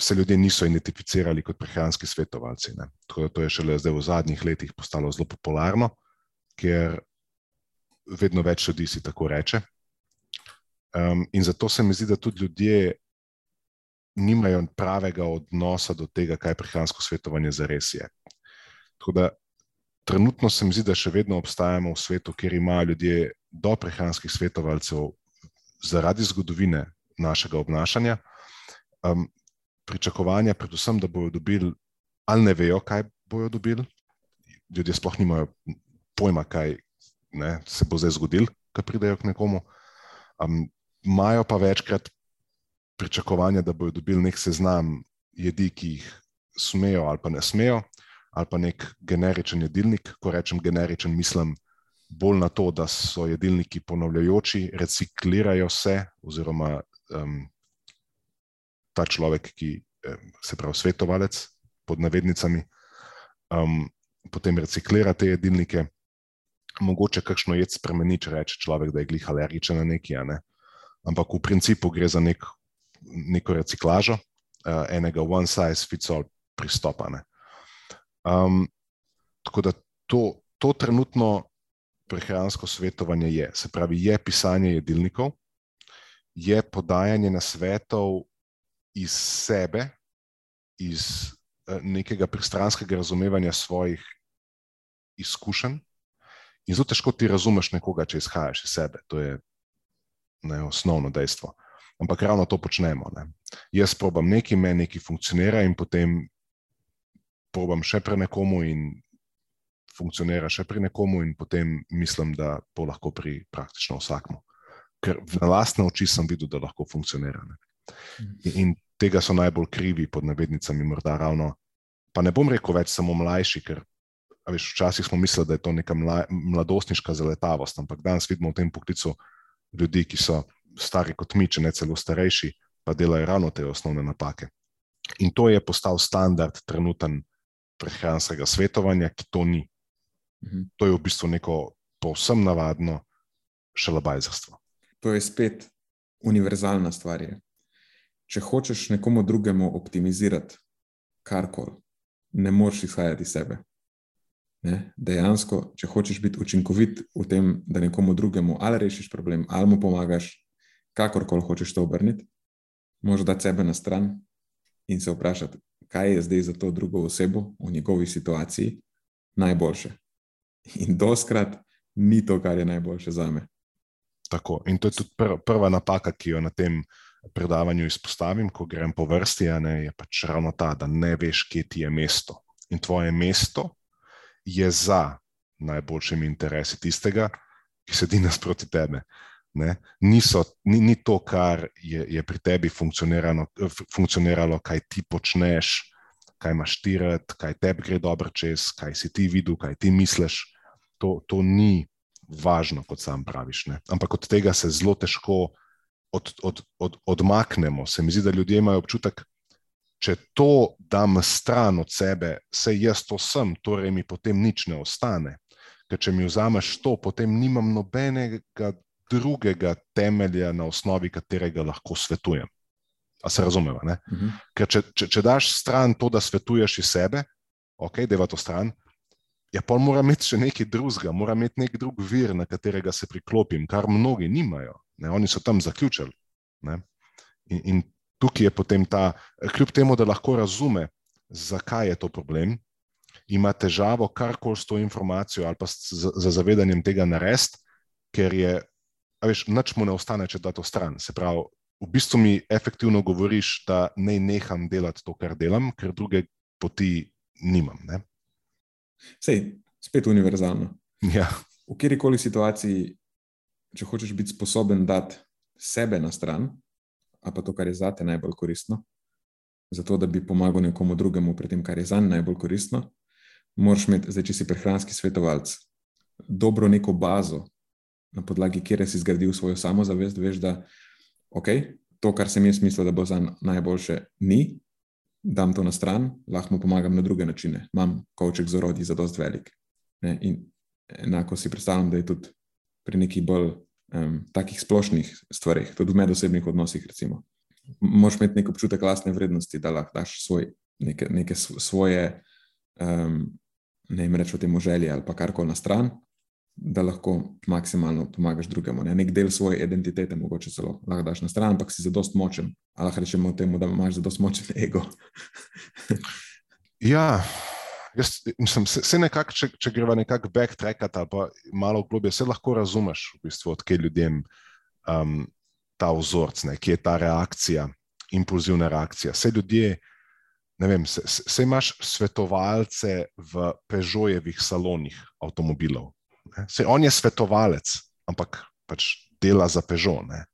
se ljudje niso identificirali kot prehranski svetovalci. Ne. Tako da to je šele zdaj v zadnjih letih postalo zelo popularno, ker vedno več ljudi si tako reče. Um, in zato se mi zdi, da tudi ljudje nimajo pravega odnosa do tega, kaj prehransko svetovanje zares je. Tako da trenutno se mi zdi, da še vedno obstajamo v svetu, kjer imajo ljudje do prehranskih svetovalcev zaradi zgodovine našega obnašanja um, pričakovanja, predvsem, da bodo dobili, ali ne vejo, kaj bodo dobili. Ljudje sploh nimajo pojma, kaj ne, se bo zdaj zgodil, ko pridejo k nekomu. Um, imajo pa večkrat pričakovanja, da bodo dobili nek seznam jedi, ki jih smejo ali pa ne smejo, ali pa nek generičen jedilnik. Ko rečem generičen, mislim bolj na to, da so jedilniki ponavljajoči, reciklirajo se, oziroma um, ta človek, ki se pravi svetovalec pod navednicami, um, potem reciklira te jedilnike. Mogoče kakšno jed spremeni, če reče človek, da je glih alergičen na neki, ne? Ampak v principu gre za nek neko reciklažo, uh, enega one size fits all pristopa. Um, tako da to, to trenutno prehransko svetovanje je, se pravi, je pisanje jedilnikov, je podajanje na svetov iz sebe, iz uh, nekega pristranskega razumevanja svojih izkušenj. In zelo težko ti razumeš nekoga, če izhajaš iz sebe. To je ne, osnovno dejstvo ampak ravno to počnemo. Ne. Jaz probam nekaj, meni nekaj funkcionira, in potem probam še pri nekomu, in funkcionira še pri nekomu, in potem mislim, da to lahko pri praktično vsakmu. Ker na lastne oči sem videl, da lahko funkcionira. Ne. In, in tega so najbolj krivi, pod navednicami, morda ravno. Pa ne bom rekel več samo mlajši, ker veš, včasih smo mislili, da je to neka mladostniška zaletavost, ampak danes vidimo v tem poklicu ljudi, ki so stari kot mi, če ne celo starejši, pa delajo ravno te osnovne napake. In to je postal standard trenuten prehranskega svetovanja, ki to ni. Mhm. To je v bistvu neko povsem navadno šalabajzerstvo. To je spet univerzalna stvar. Je. Če hočeš nekomu drugemu optimizirati karkoli, ne moreš izhajati iz sebe. Ne? Dejansko, če hočeš biti učinkovit v tem, da nekomu drugemu ali rešiš problem, ali mu pomagaš, kakorkoli hočeš to obrniti, moraš dati sebe na stran in se vprašati, kaj je zdaj za to drugo osebo v njegovi situaciji najboljše. In doskrat ni to, kar je najboljše za me. Tako. In to je tudi pr prva napaka, ki jo na tem predavanju izpostavim, ko grem po vrsti, ne, je pač ravno ta, da ne veš, kje ti je mesto. In tvoje mesto je za najboljšimi interesi tistega, ki sedi nasproti tebe. Niso, ni, ni to, kar je, je pri tebi funkcioniralo, kaj ti počneš, kaj imaš tirati, kaj tebi gre dobro čez, kaj si ti videl, kaj ti misliš. To, to ni važno, kot sam praviš. Ne? Ampak od tega se zelo težko od, od, od, odmaknemo. Se mi zdi, da ljudje imajo občutek, če to dam stran od sebe, se jaz to sem, torej mi potem nič ne ostane. Ker če mi vzameš to, potem nimam nobenega drugega temelja, na osnovi katerega lahko svetujem. A se razumemo? Uh mhm. -huh. Ker če, če, če daš stran to, da svetuješ iz sebe, ok, da je to stran. Ja, pa mora imeti še nekaj drugega, mora imeti nek drug vir, na katerega se priklopim, kar mnogi nimajo. Ne? Oni so tam zaključili. In, in tukaj je potem ta, kljub temu, da lahko razume, zakaj je to problem, ima težavo karkoli s to informacijo ali pa z, zavedanjem tega narediti, ker je veš, nič mu ne ostane, če da to stran. Se pravi, v bistvu mi efektivno govoriš, da ne neham delati to, kar delam, ker druge poti nimam. Ne? Sej, spet univerzalno. Ja. V kjerkoli situaciji, če hočeš biti sposoben dati sebe na stran, a pa to, kar je zate najbolj koristno, zato da bi pomagal nekomu drugemu pri tem, kar je za njega najbolj koristno, moraš imeti, zdaj, če si prehranski svetovalec, dobro neko bazo, na podlagi kjer si zgradil svojo samozavest, veš, da okay, to, kar sem jaz mislil, da bo za najboljše, ni, dam to na stran, lahko mu pomagam na druge načine. Imam kavček z orodji za dost velik. Ne? In enako si predstavljam, da je tudi pri nekih bolj um, takih splošnih stvarih, tudi v medosebnih odnosih, recimo. Moš imeti nek občutek lastne vrednosti, da lahko daš svoj, neke, neke svoje, um, ne jim rečemo, temu želje ali pa karkoli na stran, da lahko maksimalno pomagaš drugemu. Ne? Nek del svoje identitete, mogoče celo lahko daš na stran, ampak si za dost močen. Ali lahko rečemo temu, da imaš za dost močen ego. ja. Jaz, mislim, se, se nekak, če, če greva nekako backtrackati ali pa malo globje, se lahko razumeš, v bistvu, odkje ljudem um, ta vzorc, ne, kje je ta reakcija, impulzivna reakcija. Vse ljudje, ne vem, se, se imaš svetovalce v Peugeotovih salonih avtomobilov. Se, on je svetovalec, ampak pač dela za Peugeot. Ne.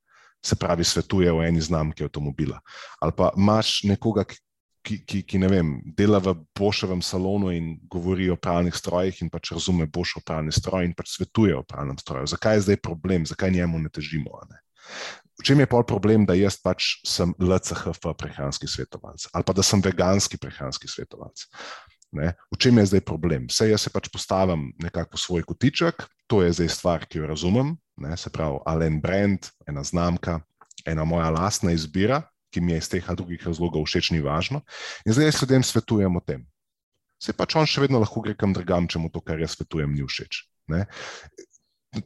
Se pravi, svetuje v eni znamki avtomobila. Ali pa imaš nekoga, ki, ki, ki ne vem, dela v Bošovem salonu in govori o pravnih strojih in pač razume Bošov pravni stroj in pač svetuje o pravnem stroju. Zakaj je zdaj problem, zakaj njemu ne težimo? Ne? V čem je pol problem, da jaz pač sem LCHF prehranski svetovalec ali pa da sem veganski prehranski svetovalec? Ne? V čem je zdaj problem? Vse jaz se pač postavim nekako v svoj kotiček, to je zdaj stvar, ki jo razumem, ne? se pravi, Alen Brand, ena znamka, ena moja lastna izbira, ki mi je iz teh ali drugih razlogov všeč, ni važno. In zdaj jaz ljudem svetujem o tem. Se pač on še vedno lahko gre kam drugam, če mu to, kar jaz svetujem, ni všeč. Ne?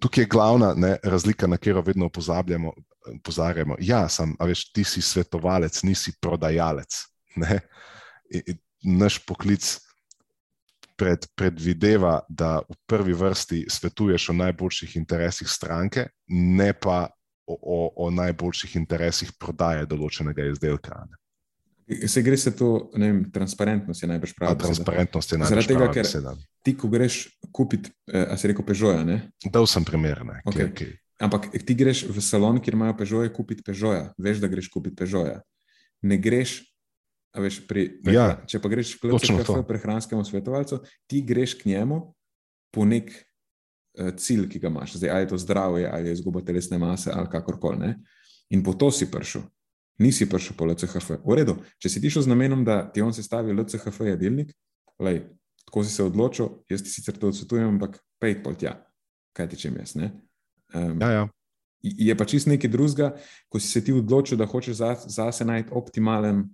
Tukaj je glavna ne, razlika, na katero vedno opozarjamo. Ja, sem, a veš, ti si svetovalec, nisi prodajalec. Naš poklic pred, predvideva, da v prvi vrsti svetuješ o najboljših interesih stranke, ne pa o, o najboljših interesih prodaje določenega izdelka. Ne. Se gre se to, ne vem, transparentnost je najbrž pravi. Transparentnost je najbrž pravi. Zaradi tega, ker ti, ko greš kupiti, eh, a se reko Pežoja, ne? Dal sem primer, ne. Okay. Okay. Ampak ti greš v salon, kjer imajo Pežoje, kupiti Pežoja. Veš, da greš kupiti Pežoja. Ne greš, a veš, pri, pri, ja, če pa greš k prehranskemu svetovalcu, ti greš k njemu po nek cilj, ki ga imaš, zdaj ali je to zdravje, ali je izguba telesne mase, ali kakorkoli. In po to si prišel, nisi prišel po LCHF. V redu, če si ti šel z namenom, da ti on sestavi LCHF jedilnik, lej, tako si se odločil, jaz ti sicer to odsvetujem, ampak pej pol tja, kaj ti čem jaz. Um, ja, ja. Je pa čist nekaj drugega, ko si se ti odločil, da hočeš zase za najti optimalen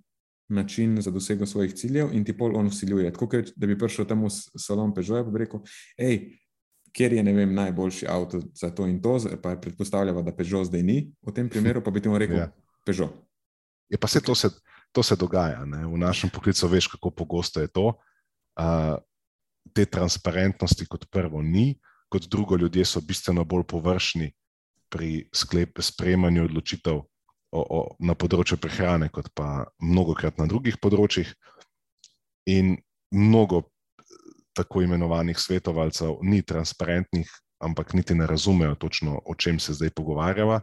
način za dosego svojih ciljev in ti pol on usiljuje. Tako, da bi prišel tam v salon Peugeot in rekel, hej, ker je vem, najboljši avto za to in to, pa predpostavljamo, da Peugeot zdaj ni, v tem primeru pa bi ti rekel, ja. Peugeot. Je pa se to, se, to se dogaja. Ne? V našem poklicu veš, kako pogosto je to. Uh, te transparentnosti, kot prvo, ni, kot drugo, ljudje so bistveno bolj površni pri sklep, sprejemanju odločitev o, o, na področju prehrane, kot pa mnogokrat na drugih področjih. In mnogo tako imenovanih svetovalcev ni transparentnih, ampak niti ne razumejo točno, o čem se zdaj pogovarjava,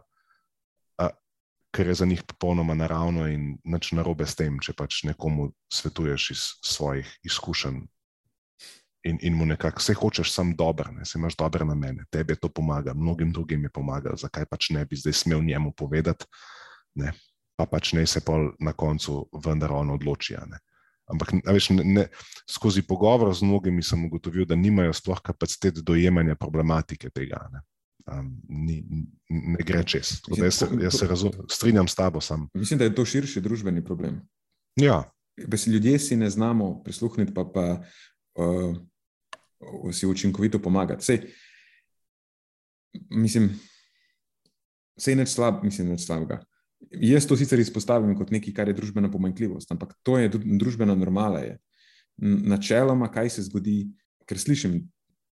ker je za njih popolnoma naravno in nič narobe s tem, če pač nekomu svetuješ iz svojih izkušenj. In, in mu nekako vse hočeš, sem dober, ne imaš dobre namene, tebi to pomaga, mnogim drugim je pomagalo, zakaj pač ne bi zdaj smel njemu povedati, ne? pa pač ne se pol na koncu vendar on odloči. Ne? Ampak veš, ne, ne, skozi pogovor z mnogimi sem ugotovil, da nimajo sploh kapacitet dojemanja problematike tega. Ne, um, ni, ne gre čez. Jaz se, jaz se razum, strinjam s tabo. Sam. Mislim, da je to širši družbeni problem. Ja. Ljudje si ne znamo prisluhniti, pa, pa uh, si učinkovito pomagati. Sej, mislim, je neč slab, mislim, neč slabega. Jaz to sicer izpostavim kot nekaj, kar je družbena pomanjkljivost, ampak to je družbena normala. Je. Načeloma, kaj se zgodi, ker slišim,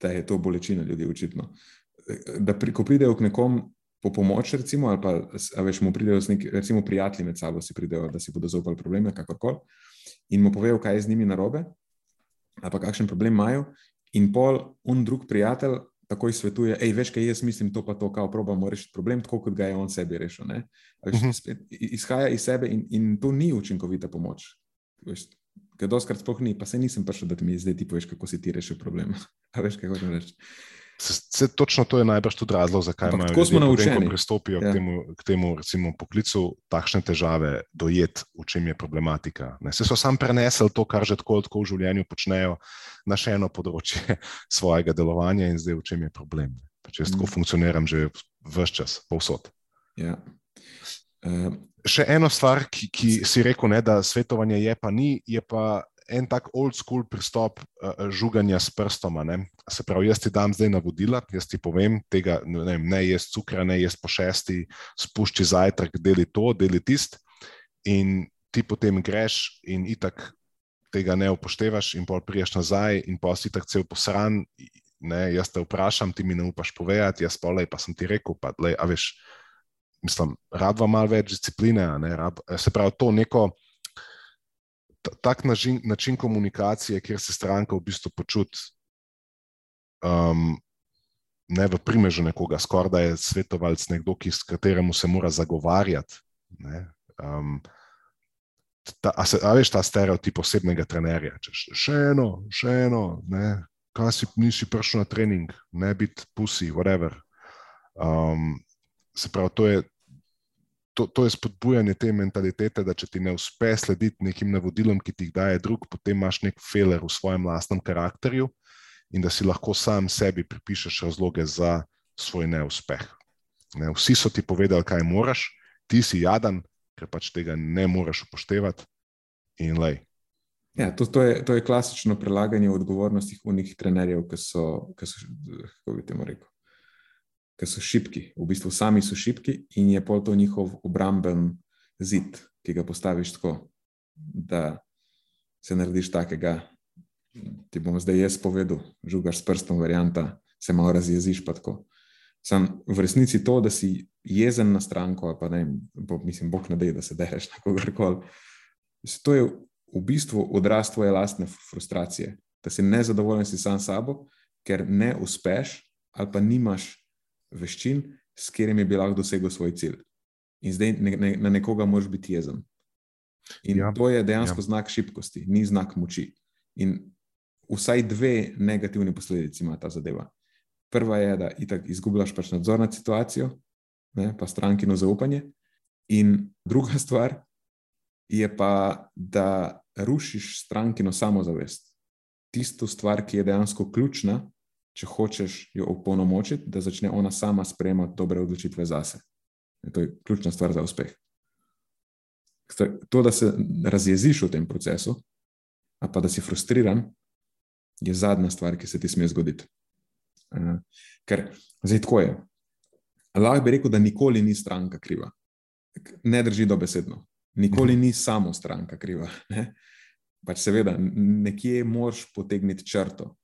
da je to bolečina ljudi, očitno. Da, pri, ko pridejo k nekom po pomoč, recimo, ali pa veš, mu pridejo z neki, recimo, prijatelji med sabo, si pridejo, da si bodo zaupali probleme, kakorkoli, in mu povejo, kaj je z njimi narobe, ali pa kakšen problem imajo, in pol un drug prijatelj takoj svetuje, hej, veš, kaj jaz mislim, to pa to, kao probamo rešiti problem, tako kot ga je on sebi rešil. Uh -huh. spet, izhaja iz sebe in, in to ni učinkovita pomoč. Ker doskrat sploh ni, pa se nisem prišel, da ti mi zdaj ti poveš, kako si ti rešil problem. A veš, kaj hočem reči. Se, točno to je najbrž tudi razlog, zakaj imajo tako smo naučeni, da pristopijo ja. k temu, k temu recimo, poklicu, takšne težave dojeti, v čem je problematika. Ne. Se so sam prenesli to, kar že tako, tako v življenju počnejo, na še eno področje svojega delovanja in zdaj v čem je problem. Če jaz mm. tako funkcioniram že vse čas, povsod. Ja. Uh, še eno stvar, ki, ki si rekel, ne, da svetovanje je pa ni, je pa en tak old school pristop uh, žuganja s prstoma. Ne. Se pravi, jaz ti dam zdaj navodila, jaz ti povem, tega, ne, ne jaz cukra, ne jaz po šesti, spušči zajtrk, deli to, deli tist. In ti potem greš in itak tega ne upoštevaš, in pol priješ nazaj, in pa si tako cel posran. Ne, jaz te vprašam, ti mi ne upaš povedati, jaz pa le, pa sem ti rekel, pa le, a veš mislim, rabva malo več discipline. Rab, se pravi, to neko tak način, način komunikacije, kjer se stranka v bistvu počuti um, ne v primežu nekoga, skoraj da je svetovalec nekdo, ki, s kateremu se mora zagovarjati. Ne, um, Ta, a, se, a veš ta stereotip osebnega trenerja? Če še eno, še eno, ne, kaj si nisi prišel na trening, ne biti pusi, whatever. Um, se pravi, to je, to, to je spodbujanje te mentalitete, da če ti ne uspe slediti nekim navodilom, ki ti jih daje drug, potem imaš nek feler v svojem lastnem karakterju in da si lahko sam sebi pripišeš razloge za svoj neuspeh. Ne, vsi so ti povedali, kaj moraš, ti si jadan, ker pač tega ne moreš upoštevati. Ja, to, to, je, to je klasično prelaganje odgovornosti unih trenerjev, ki so, ki so kako bi temu rekel, ki so šipki, v bistvu sami so šipki in je pol to njihov obramben zid, ki ga postaviš tako, da se narediš takega. Ti bom zdaj jaz povedal, žugaš s prstom, varianta, se malo razjeziš. Sam v resnici to, da si jezen na stranko, pa ne, bo, mislim, bog ne da, da se dereš na kogarkoli. To je v bistvu odraz tvoje lastne frustracije, da si nezadovoljen si sam s sabo, ker ne uspeš ali pa nimaš veščin, s katerimi bi lahko dosegel svoj cilj. In zdaj ne, ne, na nekoga moraš biti jezen. In ja, to je dejansko ja. znak šibkosti, ni znak moči. In vsaj dve negativni posledici ima ta zadeva. Prva je, da itak izgubljaš pač nadzor nad situacijo, ne, pa strankino zaupanje. In druga stvar je pa, da rušiš strankino samozavest. Tisto stvar, ki je dejansko ključna, če hočeš jo opolnomočiti, da začne ona sama sprejemati dobre odločitve zase. To je ključna stvar za uspeh. To, da se razjeziš v tem procesu, pa da si frustriran, je zadnja stvar, ki se ti sme zgoditi. Ker zdaj tako je. Lahko bi rekel, da nikoli ni stranka kriva. Ne drži dobesedno. Nikoli ni samo stranka kriva. Ne? Pač seveda, nekje moraš potegniti črto,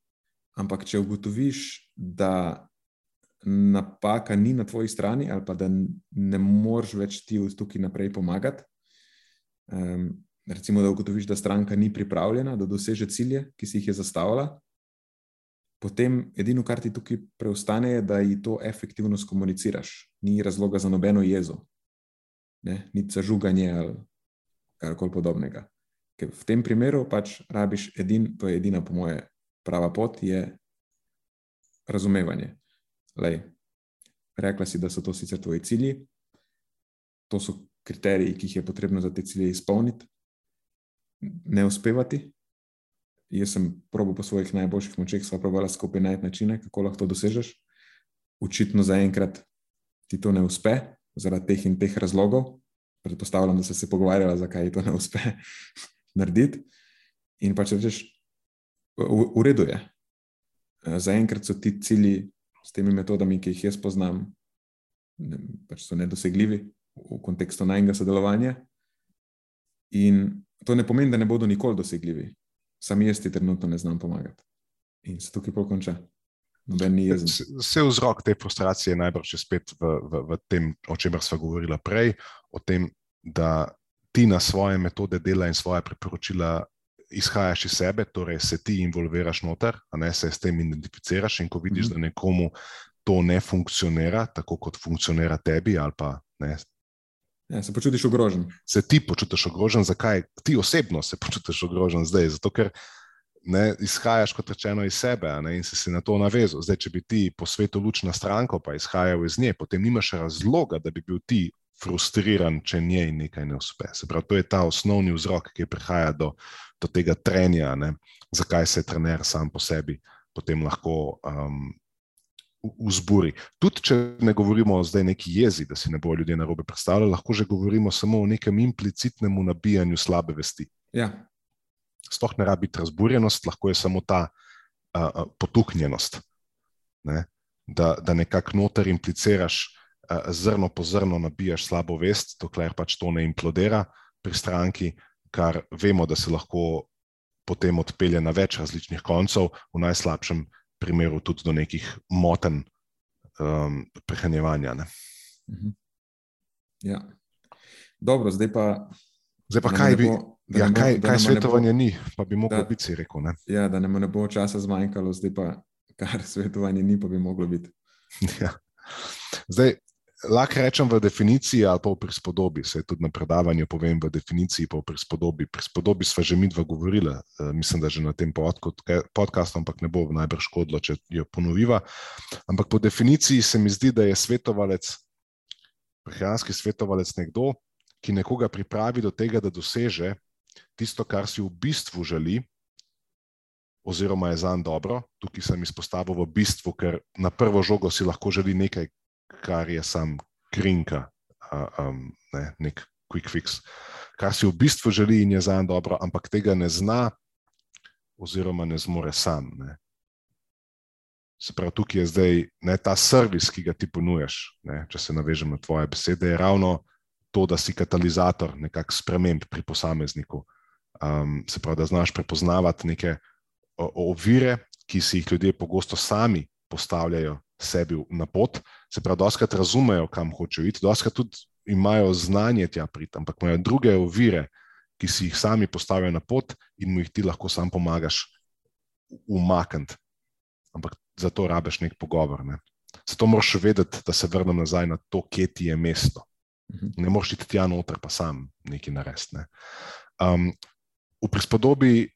Ampak, če ugotoviš, da napaka ni na tvoji strani, ali pa da ne moreš več ti tukaj naprej pomagati, um, recimo, da ugotoviš, da stranka ni pripravljena, da doseže cilje, ki si jih je zastavila, potem edino, kar ti tukaj preostane, je, da ji to efektivno skomuniciraš. Ni razloga za nobeno jezo, ne? ni za žuganje ali karkoli podobnega. Ker v tem primeru pač rabiš edin, to je edina, po moje, prava pot je razumevanje. Lej, rekla si, da so to sicer tvoji cilji, to so kriteriji, ki jih je potrebno za te cilje izpolniti, ne uspevati. Jaz sem probo po svojih najboljših močeh, sva probala skupaj najti načine, kako lahko to dosežeš. Očitno zaenkrat ti to ne uspe, zaradi teh in teh razlogov. Predpostavljam, da si se pogovarjala, zakaj ti to ne uspe narediti. In pač rečeš, v, v redu je. Eh, zaenkrat so ti cilji s temi metodami, ki jih jaz poznam, ne, pač so nedosegljivi v kontekstu najnega sodelovanja. In to ne pomeni, da ne bodo nikoli dosegljivi. Sam jaz ti trenutno ne znam pomagati. In se tukaj pokonča. Vse vzrok te frustracije je najbrž spet v, v, v tem, o čemer smo govorili prej, o tem, da ti na svoje metode dela in svoje priporočila izhajaš iz sebe, torej se ti involviraš noter, a ne se s tem identificiraš. In ko vidiš, mm -hmm. da nekomu to ne funkcionira, tako kot funkcionira tebi, ali pa ne. Ja, se počutiš ogrožen. Se ti počutiš ogrožen, zakaj ti osebno se počutiš ogrožen zdaj? Zato, ker ne, izhajaš, kot rečeno, iz sebe ne, in si se na to navezal. Zdaj, če bi ti po svetu lučna stranka, pa izhajal iz nje, potem nimaš razloga, da bi bil ti frustriran, če njej nekaj ne uspe. Se pravi, to je ta osnovni vzrok, ki prihaja do, do tega trenja, ne, zakaj se trener sam po sebi potem lahko um, vzburi. Tudi, če ne govorimo o zdaj neki jezi, da si ne bojo ljudje na robe predstavljali, lahko že govorimo samo o nekem implicitnem nabijanju slabe vesti. Ja. Sploh ne rabi razburjenost, lahko je samo ta uh, potuknjenost. Ne? Da, da nekako noter impliciraš, uh, zrno po zrno nabijaš slabo vest, dokler pač to ne implodira pri stranki, kar vemo, da se lahko potem odpelje na več različnih koncev, v najslabšem primeru tudi do nekih moten um, prehranjevanja. Mhm. Ja. Dobro, zdaj pa. Zdaj pa kaj, bo, bi, ja, bo, kaj, kaj svetovanje bo, ni, pa bi lahko biti, si rekel. Ne? Ja, da nam ne bo časa zmanjkalo, zdaj pa kar svetovanje ni, pa bi moglo biti. Ja. Zdaj, lahko rečem v definiciji ali pa v prispodobi. Se tudi na predavanju povem v definiciji, pa v prispodobi. Prispodobi smo že mi dva govorili, eh, mislim, da že na tem podkastu, ampak ne bo najbrž škodilo, če jo ponoviva. Ampak po definiciji se mi zdi, da je svetovalec, prehranski svetovalec nekdo, ki nekoga pripravi do tega, da doseže tisto, kar si v bistvu želi. Oziroma, je za njega dobro, tukaj sem izpostavil v bistvu, ker na prvo žogo si lahko želi nekaj, kar je sam krinka, um, ne, nek quick fix, kar si v bistvu želi in je za en dobro, ampak tega ne zna, oziroma ne zmore sam. Ne. Se pravi, tukaj je zdaj ne, ta servis, ki ga ti ponujaš. Ne, če se navežem na tvoje besede, je ravno to, da si katalizator nekakšnih sprememb pri posamezniku. Um, se pravi, da znaš prepoznavati neke ovire, ki si jih ljudje pogosto sami postavljajo sebi na pot, se pravi, doskrat razumejo, kam hočejo iti, doskrat tudi imajo znanje tja priti, ampak imajo druge ovire, ki si jih sami postavijo na pot in mu jih ti lahko sam pomagaš umakniti. Ampak za to rabiš nek pogovor. Ne. Zato moraš vedeti, da se vrnem nazaj na to, kje ti je mesto. Mhm. Ne moreš iti tja noter, pa sam nekaj narediti. Ne. Um, v prispodobi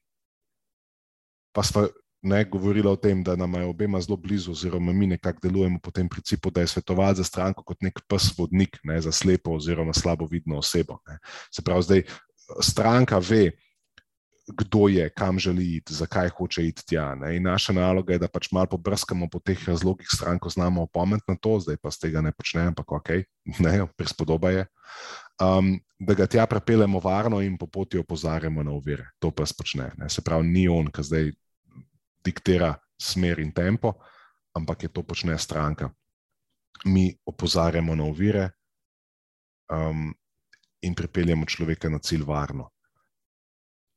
pa smo ne govorila o tem, da nam je obema zelo blizu, oziroma mi nekako delujemo po tem principu, da je svetovalec za stranko kot nek pes vodnik ne, za slepo oziroma slabo vidno osebo. Ne. Se pravi, zdaj stranka ve, kdo je, kam želi iti, zakaj hoče iti tja. Ne. In naša naloga je, da pač malo pobrskamo po teh razlogih, stranko znamo opomniti na to, zdaj pa z tega ne počnemo, ampak ok, ne, prispodoba je. Um, da ga tja prepeljemo varno in po poti opozarjamo na uvire. To pa spočne. Ne. Se pravi, ni on, ki zdaj diktira smer in tempo, ampak je to počne stranka. Mi opozarjamo na ovire um, in pripeljemo človeka na cilj varno.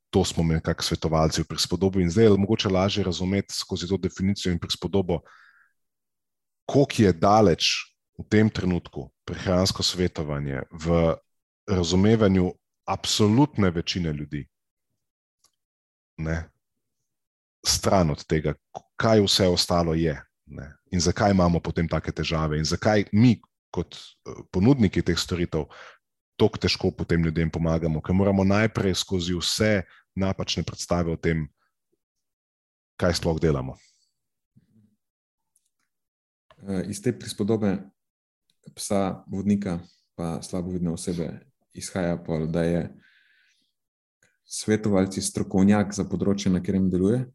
To smo mi, kot svetovalci, v prispodobi. In zdaj je mogoče lažje razumeti skozi to definicijo in prispodobo, koliko je daleč v tem trenutku prehransko svetovanje v razumevanju absolutne večine ljudi. Ne? Stran od tega, kaj vse ostalo je ne? in zakaj imamo potem take težave, in zakaj mi, kot eh, ponudniki teh storitev, tako težko potem ljudem pomagamo, ker moramo najprej skozi vse napačne predstave o tem, kaj sploh delamo. Eh, iz te prispodobe psa, vodnika, pa slabovidne osebe, izhaja pa, da je svetovalci strokovnjak za področje, na katerem deluje,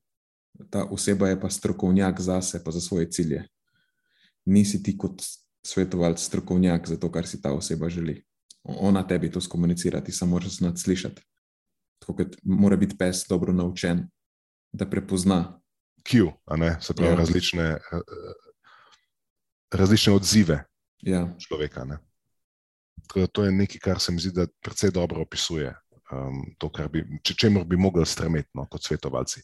ta oseba je pa strokovnjak za sebe, pa za svoje cilje. Nisi ti kot svetovalec strokovnjak za to, kar si ta oseba želi. Ona tebi to skomunicira, ti samo moraš znati slišati. Tako kot mora biti pes dobro naučen, da prepozna. Q, se pravi, ja. različne, eh, različne odzive ja. človeka. To je nekaj, kar se mi zdi, da precej dobro opisuje um, to, kar bi, če, čemu bi mogli stremeti no, kot svetovalci.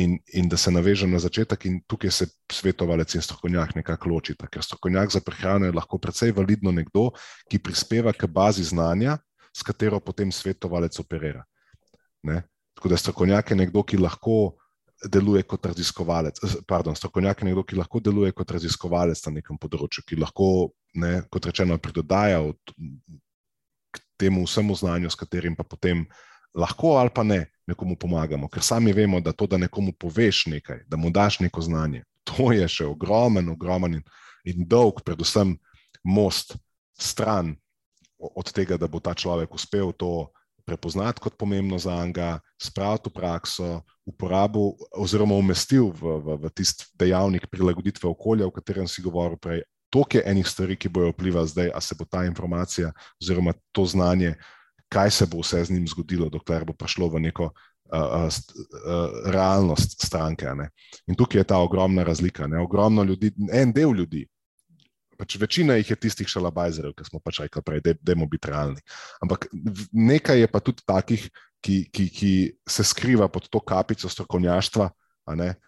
In, in da se navežem na začetek, in tukaj se svetovalec in strokovnjak nekako ločita, ker strokovnjak za prehrano je lahko precej validno nekdo, ki prispeva k bazi znanja, s katero potem svetovalec operira. Ne? Tako da strokovnjak je nekdo, ki lahko. Deluje kot raziskovalec, pardon, strokovnjak je nekdo, ki lahko deluje kot raziskovalec na nekem področju, ki lahko, ne, kot rečeno, pridodaja temu vsemu znanju, s katerim pa potem lahko ali pa ne nekomu pomagamo, ker sami vemo, da to, da nekomu poveš nekaj, da mu daš neko znanje, to je še ogromen, ogromen in, in dolg, predvsem most stran od tega, da bo ta človek uspel to prepoznati kot pomembno za njega, spraviti v prakso, uporabil oziroma umestil v, v, v tisti dejavnik prilagoditve okolja, o katerem si govoril prej. Toliko je enih stvari, ki bojo vplivali zdaj, a se bo ta informacija oziroma to znanje, kaj se bo vse z njim zgodilo, dokler bo prišlo v neko uh, uh, uh, realnost stranke. Ne? In tukaj je ta ogromna razlika. Ne? Ogromno ljudi, en del ljudi, pač večina jih je tistih šalabajzerjev, ki smo pač rekli prej, da dajmo biti realni. Ampak nekaj je pa tudi takih, ki, ki, ki se skriva pod to kapico strokovnjaštva.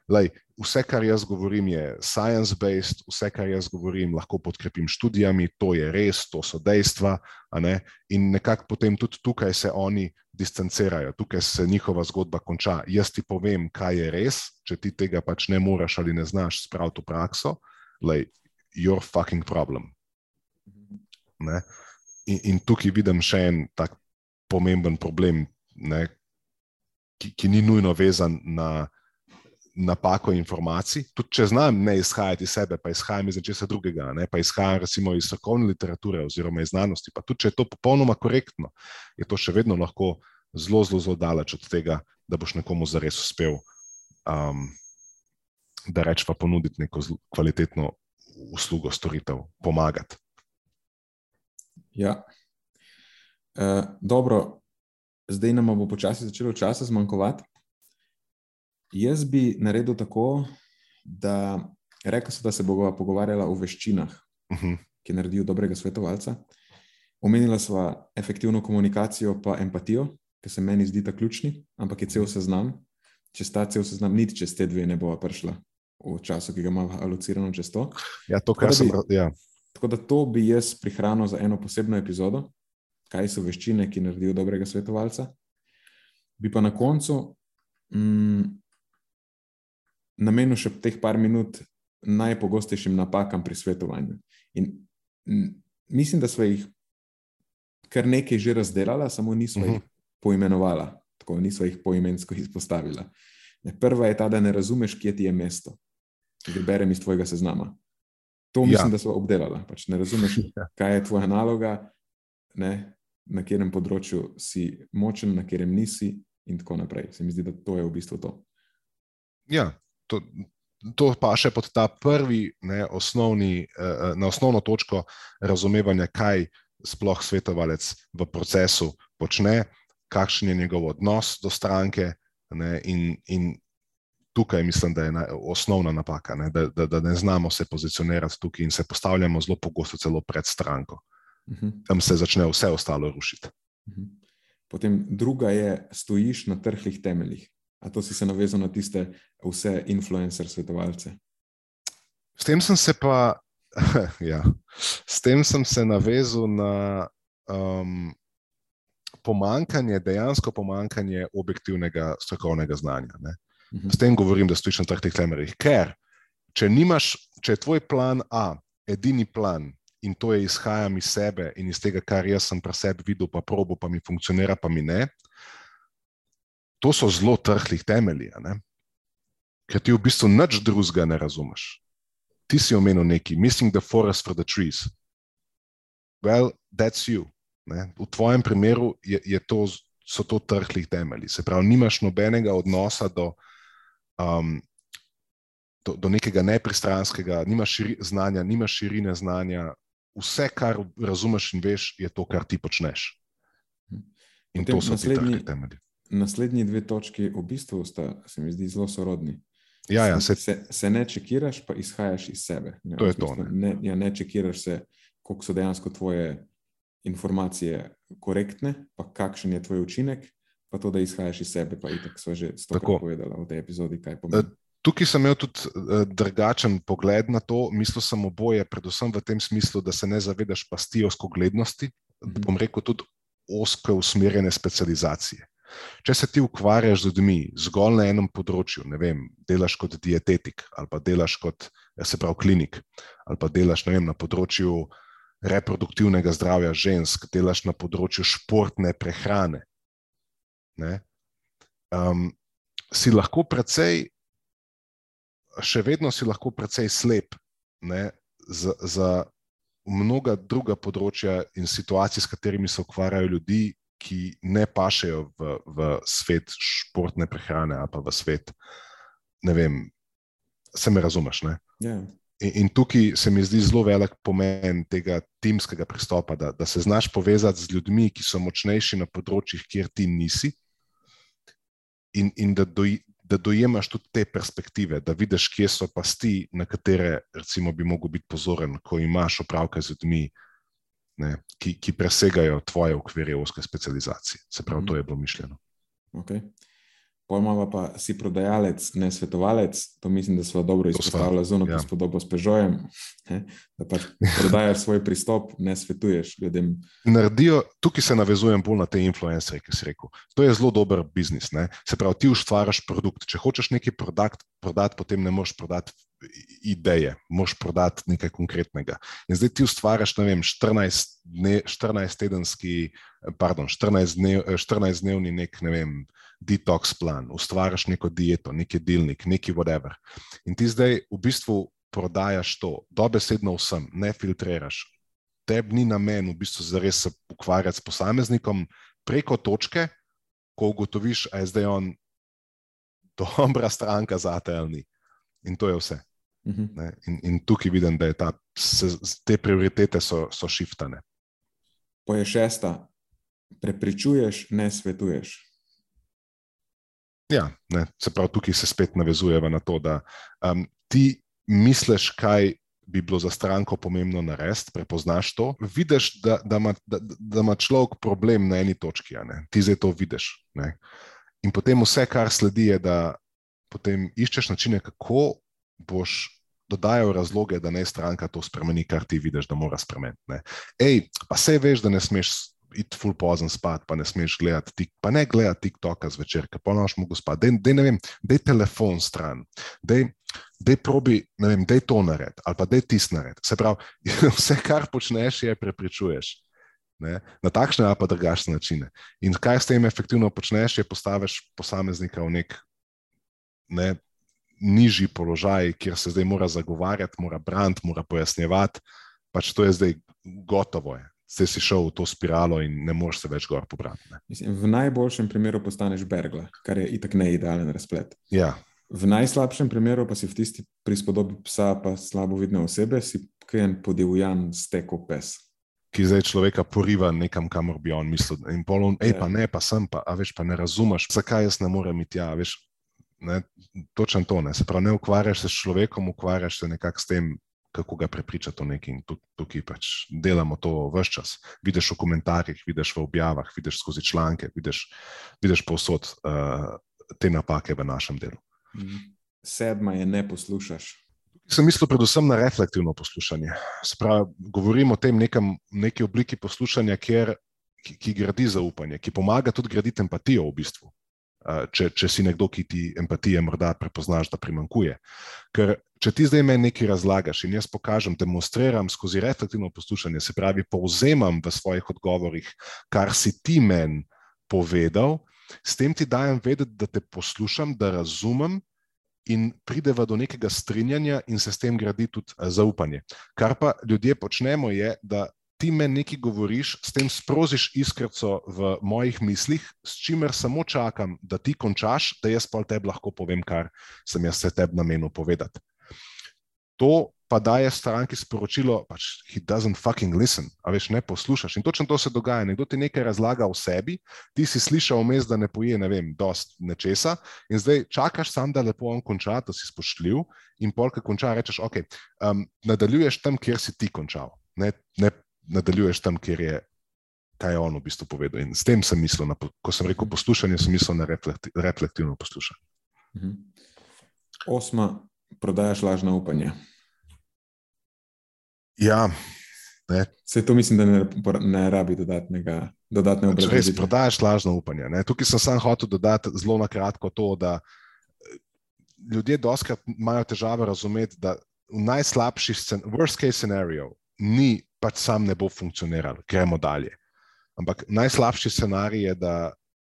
Lej, vse, kar jaz govorim, je science-based, vse, kar jaz govorim, lahko podkrepim študijami, to je res, to so dejstva. Ne? In nekako potem tudi tukaj se oni distancirajo, tukaj se njihova zgodba konča. Jaz ti povem, kaj je res, če ti tega pač ne moreš ali ne znaš spraviti v prakso. Lej, your fucking problem. In, in tukaj vidim še en tak pomemben problem, ne, ki, ki ni nujno vezan na napako informacij. Tudi če znam ne izhajati iz sebe, pa izhajam iz nečesa drugega, ne, pa izhajam recimo iz strokovne literature oziroma iz znanosti, pa tudi če je to popolnoma korektno, je to še vedno lahko zelo, zelo, zelo daleč od tega, da boš nekomu zares uspel. Um, da reč pa ponuditi neko kvalitetno uslugo, storitev, pomagati. Ja. E, dobro, zdaj nam bo počasi začelo časa zmanjkovati. Jaz bi naredil tako, da rekel sem, da se bomo pogovarjali o veščinah, uh mhm. -huh. ki naredijo dobrega svetovalca. Omenila sva efektivno komunikacijo, pa empatijo, ki se meni zdi ta ključni, ampak je cel seznam. Če sta cel seznam, niti čez te dve ne bova prišla v času, ki ga imamo alocirano čez to. Ja, to, kar sem rekel. Ja. Tako da to bi jaz prihranil za eno posebno epizodo, kaj so veščine, ki naredijo dobrega svetovalca. Bi pa na koncu mm, namenil še teh par minut najpogostejšim napakam pri svetovanju. In mislim, da smo jih kar nekaj že razdelali, samo nismo uh -huh. jih mhm. poimenovali, tako nismo jih poimensko izpostavili. Prva je ta, da ne razumeš, kje ti je mesto ki berem iz tvojega seznama. To mislim, ja. da so obdelali. Pač ne razumeš, ja. kaj je tvoja naloga, ne, na katerem področju si močen, na katerem nisi, in tako naprej. Se mi zdi, da to je v bistvu to. Ja, to, to pa še pod ta prvi, ne, osnovni, eh, na osnovno točko razumevanja, kaj sploh svetovalec v procesu počne, kakšen je njegov odnos do stranke. Ne, in, in tukaj mislim, da je na, osnovna napaka, ne? Da, da, da ne znamo se pozicionirati tukaj in se postavljamo zelo pogosto celo pred stranko. Uh mhm. -huh. Tam se začne vse ostalo rušiti. Uh mhm. -huh. Potem druga je, stojiš na trhlih temeljih. A to si se navezal na tiste vse influencer svetovalce? S tem sem se pa, ja, s tem sem se navezal na um, pomankanje, dejansko pomankanje objektivnega strokovnega znanja. Ne? Mhm. S tem govorim, da stojiš na teh temeljih. Ker, če, nimaš, če je tvoj plan A, edini plan in to je izhajam iz sebe in iz tega, kar jaz sem pri sebi videl, pa probo, pa mi funkcionira, pa mi ne, to so zelo trhlih temelji. Ker ti v bistvu nič drugega ne razumeš. Ti si omenil neki, missing the forest for the trees. Well, that's you. Ne? V tvojem primeru je, je to, so to trhlih temelji. Se pravi, nimaš nobenega odnosa do um, do, do nekega nepristranskega, nimaš širi, znanja, nimaš širine znanja. Vse, kar razumeš in veš, je to, kar ti počneš. In Potem to so naslednji, temelji. Naslednji dve točki v bistvu sta, se mi zdi, zelo sorodni. Ja, ja, se, se, se ne čekiraš, pa izhajaš iz sebe. Ja, to je to. Ne, ne, ja, ne čekiraš se, koliko so dejansko tvoje informacije korektne, pa kakšen je tvoj učinek, pa to, da izhajaš iz sebe, pa itak so že tako povedali v tej epizodi, kaj pomeni. Eh, tukaj sem imel tudi uh, drugačen pogled na to. Mislil sem oboje, predvsem v tem smislu, da se ne zavedaš pasti oskoglednosti, mm -hmm. bom rekel tudi osko usmerjene specializacije. Če se ti ukvarjaš z ljudmi zgolj na enem področju, ne vem, delaš kot dietetik ali pa delaš kot se pravi klinik ali pa delaš vem, na področju reproduktivnega zdravja žensk, delaš na področju športne prehrane, ne, um, si lahko precej, še vedno si lahko precej slep ne, za, za mnoga druga področja in situacije, s katerimi se ukvarjajo ljudi, ki ne pašejo v, v svet športne prehrane ali pa v svet, ne vem, se me razumeš. Yeah. Ja. In, in tukaj se mi zdi zelo velik pomen tega timskega pristopa, da, da se znaš povezati z ljudmi, ki so močnejši na področjih, kjer ti nisi, in, in da, doj, da dojemaš tudi te perspektive, da vidiš, kje so pasti, na katere recimo, bi lahko bil pozoren, ko imaš opravka z ljudmi, ne, ki, ki presegajo tvoje okvirje oske specializacije. Se pravi, to je bilo mišljeno. Okay. Pojmova pa si prodajalec, ne svetovalec. To mislim, da smo dobro izpostavili zunaj, ja. podobo s Pežojem. Da pač prodajaš svoj pristop, ne svetuješ ljudem. Naredijo, tukaj se navezujem bolj na te influencerje, ki si rekel. To je zelo dober biznis. Ne? Se pravi, ti ustvariš produkt. Če hočeš nekaj prodati, prodati, potem ne moreš prodati ideje, moš prodati nekaj konkretnega. In zdaj ti ustvariš, ne vem, 14, dne, 14 tedenski, pardon, 14, dnev, 14 dnevni nek, ne vem, detox plan, ustvariš neko dieto, neki delnik, neki whatever. In ti zdaj v bistvu prodajaš to, dobesedno vsem, ne filtriraš. Tebi ni namen v bistvu zares se ukvarjati s posameznikom preko točke, ko ugotoviš, a je zdaj on dobra stranka za te ali ni. In to je vse. Uh mhm. -huh. in, in tukaj vidim, da ta, se, te prioritete so, so šiftane. Po je šesta, prepričuješ, ne svetuješ. Ja, ne, se pravi, tukaj se spet navezujemo na to, da um, ti misliš, kaj bi bilo za stranko pomembno narediti, prepoznaš to, vidiš, da, da, ima, da, da ima človek problem na eni točki, ti zdaj to vidiš. Ne. In potem vse, kar sledi, je, da potem iščeš načine, kako boš dodajal razloge, da ne stranka to spremeni, kar ti vidiš, da mora spremeniti. Ej, pa se veš, da ne smeš iti full pozen spat, pa ne smeš gledati, tik, pa ne gledati TikToka zvečer, ker pa noč mogo spati. Dej, dej, ne vem, dej telefon stran, dej, dej probi, ne vem, dej to nared ali pa dej tis nared. Se pravi, vse, kar počneš, je prepričuješ. Ne, na takšne ali pa drugačne načine. In kaj s tem efektivno počneš, je postaviš posameznika v nek ne, nižji položaj, kjer se zdaj mora zagovarjati, mora braniti, mora pojasnjevati. Pač to je zdaj gotovo. Je. Zdaj si šel v to spiralo in ne moreš se več gor pobrati. Mislim, v najboljšem primeru postaneš bergla, kar je itak ne idealen razplet. Ja. V najslabšem primeru pa si v tisti prispodobi psa, pa slabo vidne osebe, si kajen podivjan steko pes. Ki zdaj človeka poriva nekam, kamor bi on mislil. In polon, hej, pa ne, pa sem pa, a veš, pa ne razumeš, zakaj jaz ne morem iti tja. Veš, ne, točno to. Ne. Se pravi, ne ukvarjaš se s človekom, ukvarjaš se nekako s tem, kako ga prepričati o nekaj. In tukaj pač delamo to vse čas. Vidiš v komentarjih, vidiš v objavah, vidiš skozi članke, vidiš, vidiš povsod uh, te napake v našem delu. Mhm. Sedma je ne poslušaš. Sem mislil predvsem na reflektivno poslušanje. Pravi, govorim o tem nekem, neki obliki poslušanja, kjer, ki, ki gradi zaupanje, ki pomaga tudi graditi empatijo v bistvu če, če si nekdo, ki ti empatije morda prepoznaš, da primankuje. Ker če ti zdaj meni nekaj razlagaš in jaz pokažem, demonstriram skozi reflektivno poslušanje, se pravi, povzemam v svojih odgovorih, kar si ti meni povedal, s tem ti dajem vedeti, da te poslušam, da razumem. In prideva do nekega strinjanja, in se s tem gradi tudi zaupanje. Kar pa ljudje počnemo, je, da ti me nekaj govoriš, s tem sprožiš iskrco v mojih mislih, s čimer samo čakam, da ti končaš, da jaz pa tebi lahko povem, kar sem jaz se tebi namenil povedati. To pa daje stranki sporočilo, pač he doesn't fucking listen, a veš, ne poslušaš. In točno to se dogaja. Nekdo ti nekaj razlaga o sebi, ti si slišal vmes, da ne poje, ne vem, dost nečesa, in zdaj čakaš sam, da lepo on konča, da si spoštljiv, in polka konča, rečeš, ok, um, nadaljuješ tam, kjer si ti končal. Ne, ne nadaljuješ tam, kjer je kaj on v bistvu povedal. In s tem sem mislil, na, ko sem rekel poslušanje, sem mislil na reflekti, reflektivno poslušanje. Mhm. Osma, prodajaš lažno upanje. Ja. Vse to mislim, da ne, ne rabi dodatnega, dodatne obrazložitve. Res prodajaš lažno upanje. Ne? Tukaj sem samo hotel dodati zelo na kratko to, da eh, ljudje doskrat imajo težave razumeti, da v najslabši scenarij, worst case scenario, ni pač sam ne bo funkcioniral, gremo dalje. Ampak najslabši scenarij je, da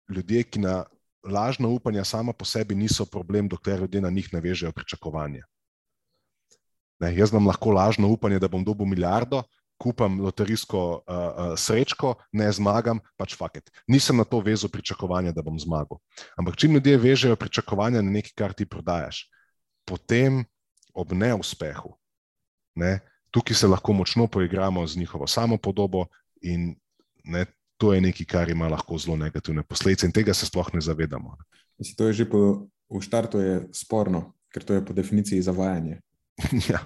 ljudje, ki na lažna upanja sama po sebi niso problem, dokler ljudje na njih ne vežejo pričakovanja. Ne, jaz nam lahko lažno upanje, da bom dobil milijardo, kupam loterijsko uh, uh, srečko, ne zmagam, pač faket. Nisem na to vezal pričakovanja, da bom zmagal. Ampak čim ljudje vežejo pričakovanja na nekaj, kar ti prodajaš, potem ob neuspehu, ne, tukaj se lahko močno poigramo z njihovo samopodobo in ne, to je nekaj, kar ima lahko zelo negativne posledice in tega se sploh ne zavedamo. Mislim, to je že po, v štartu sporno, ker to je po definiciji zavajanje. ja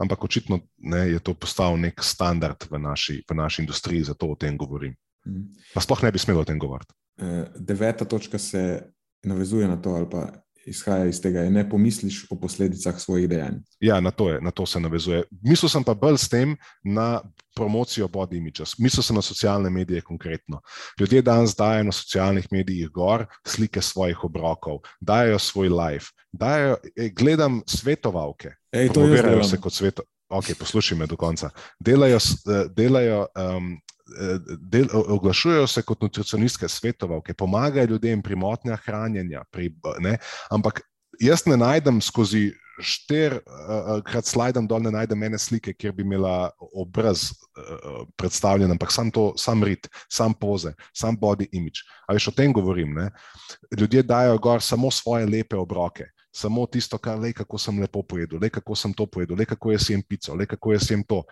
ampak očitno ne, je to postal nek standard v naši, v naši industriji, zato o tem govorim. Mm. Pa sploh ne bi smel o tem govoriti. E, deveta točka se navezuje na to, ali pa izhaja iz tega, ne pomisliš o posledicah svojih dejanj. Ja, na to, je, na to se navezuje. Mislil sem pa bolj s tem na promocijo body image. Mislil sem na socialne medije konkretno. Ljudje danes dajo na socialnih medijih gor slike svojih obrokov, dajo svoj life, dajo, ej, gledam svetovalke. Ej, to je se kot sveto. Ok, poslušaj me do konca. Delajo, eh, delajo um, del, oglašujejo se kot nutricionistke svetovalke, pomagajo ljudem pri motnjah hranjenja, pri, ne, ampak jaz ne najdem skozi štirikrat uh, slajdem dol, ne najdem ene slike, kjer bi imela obraz uh, predstavljen, ampak sam to, sam rit, sam poze, sam body image. Ali še o tem govorim? Ne? Ljudje dajo gor samo svoje lepe obroke samo tisto, kar le kako sem lepo pojedel, le kako sem to pojedel, le kako jaz jem pico, le kako jaz jem to.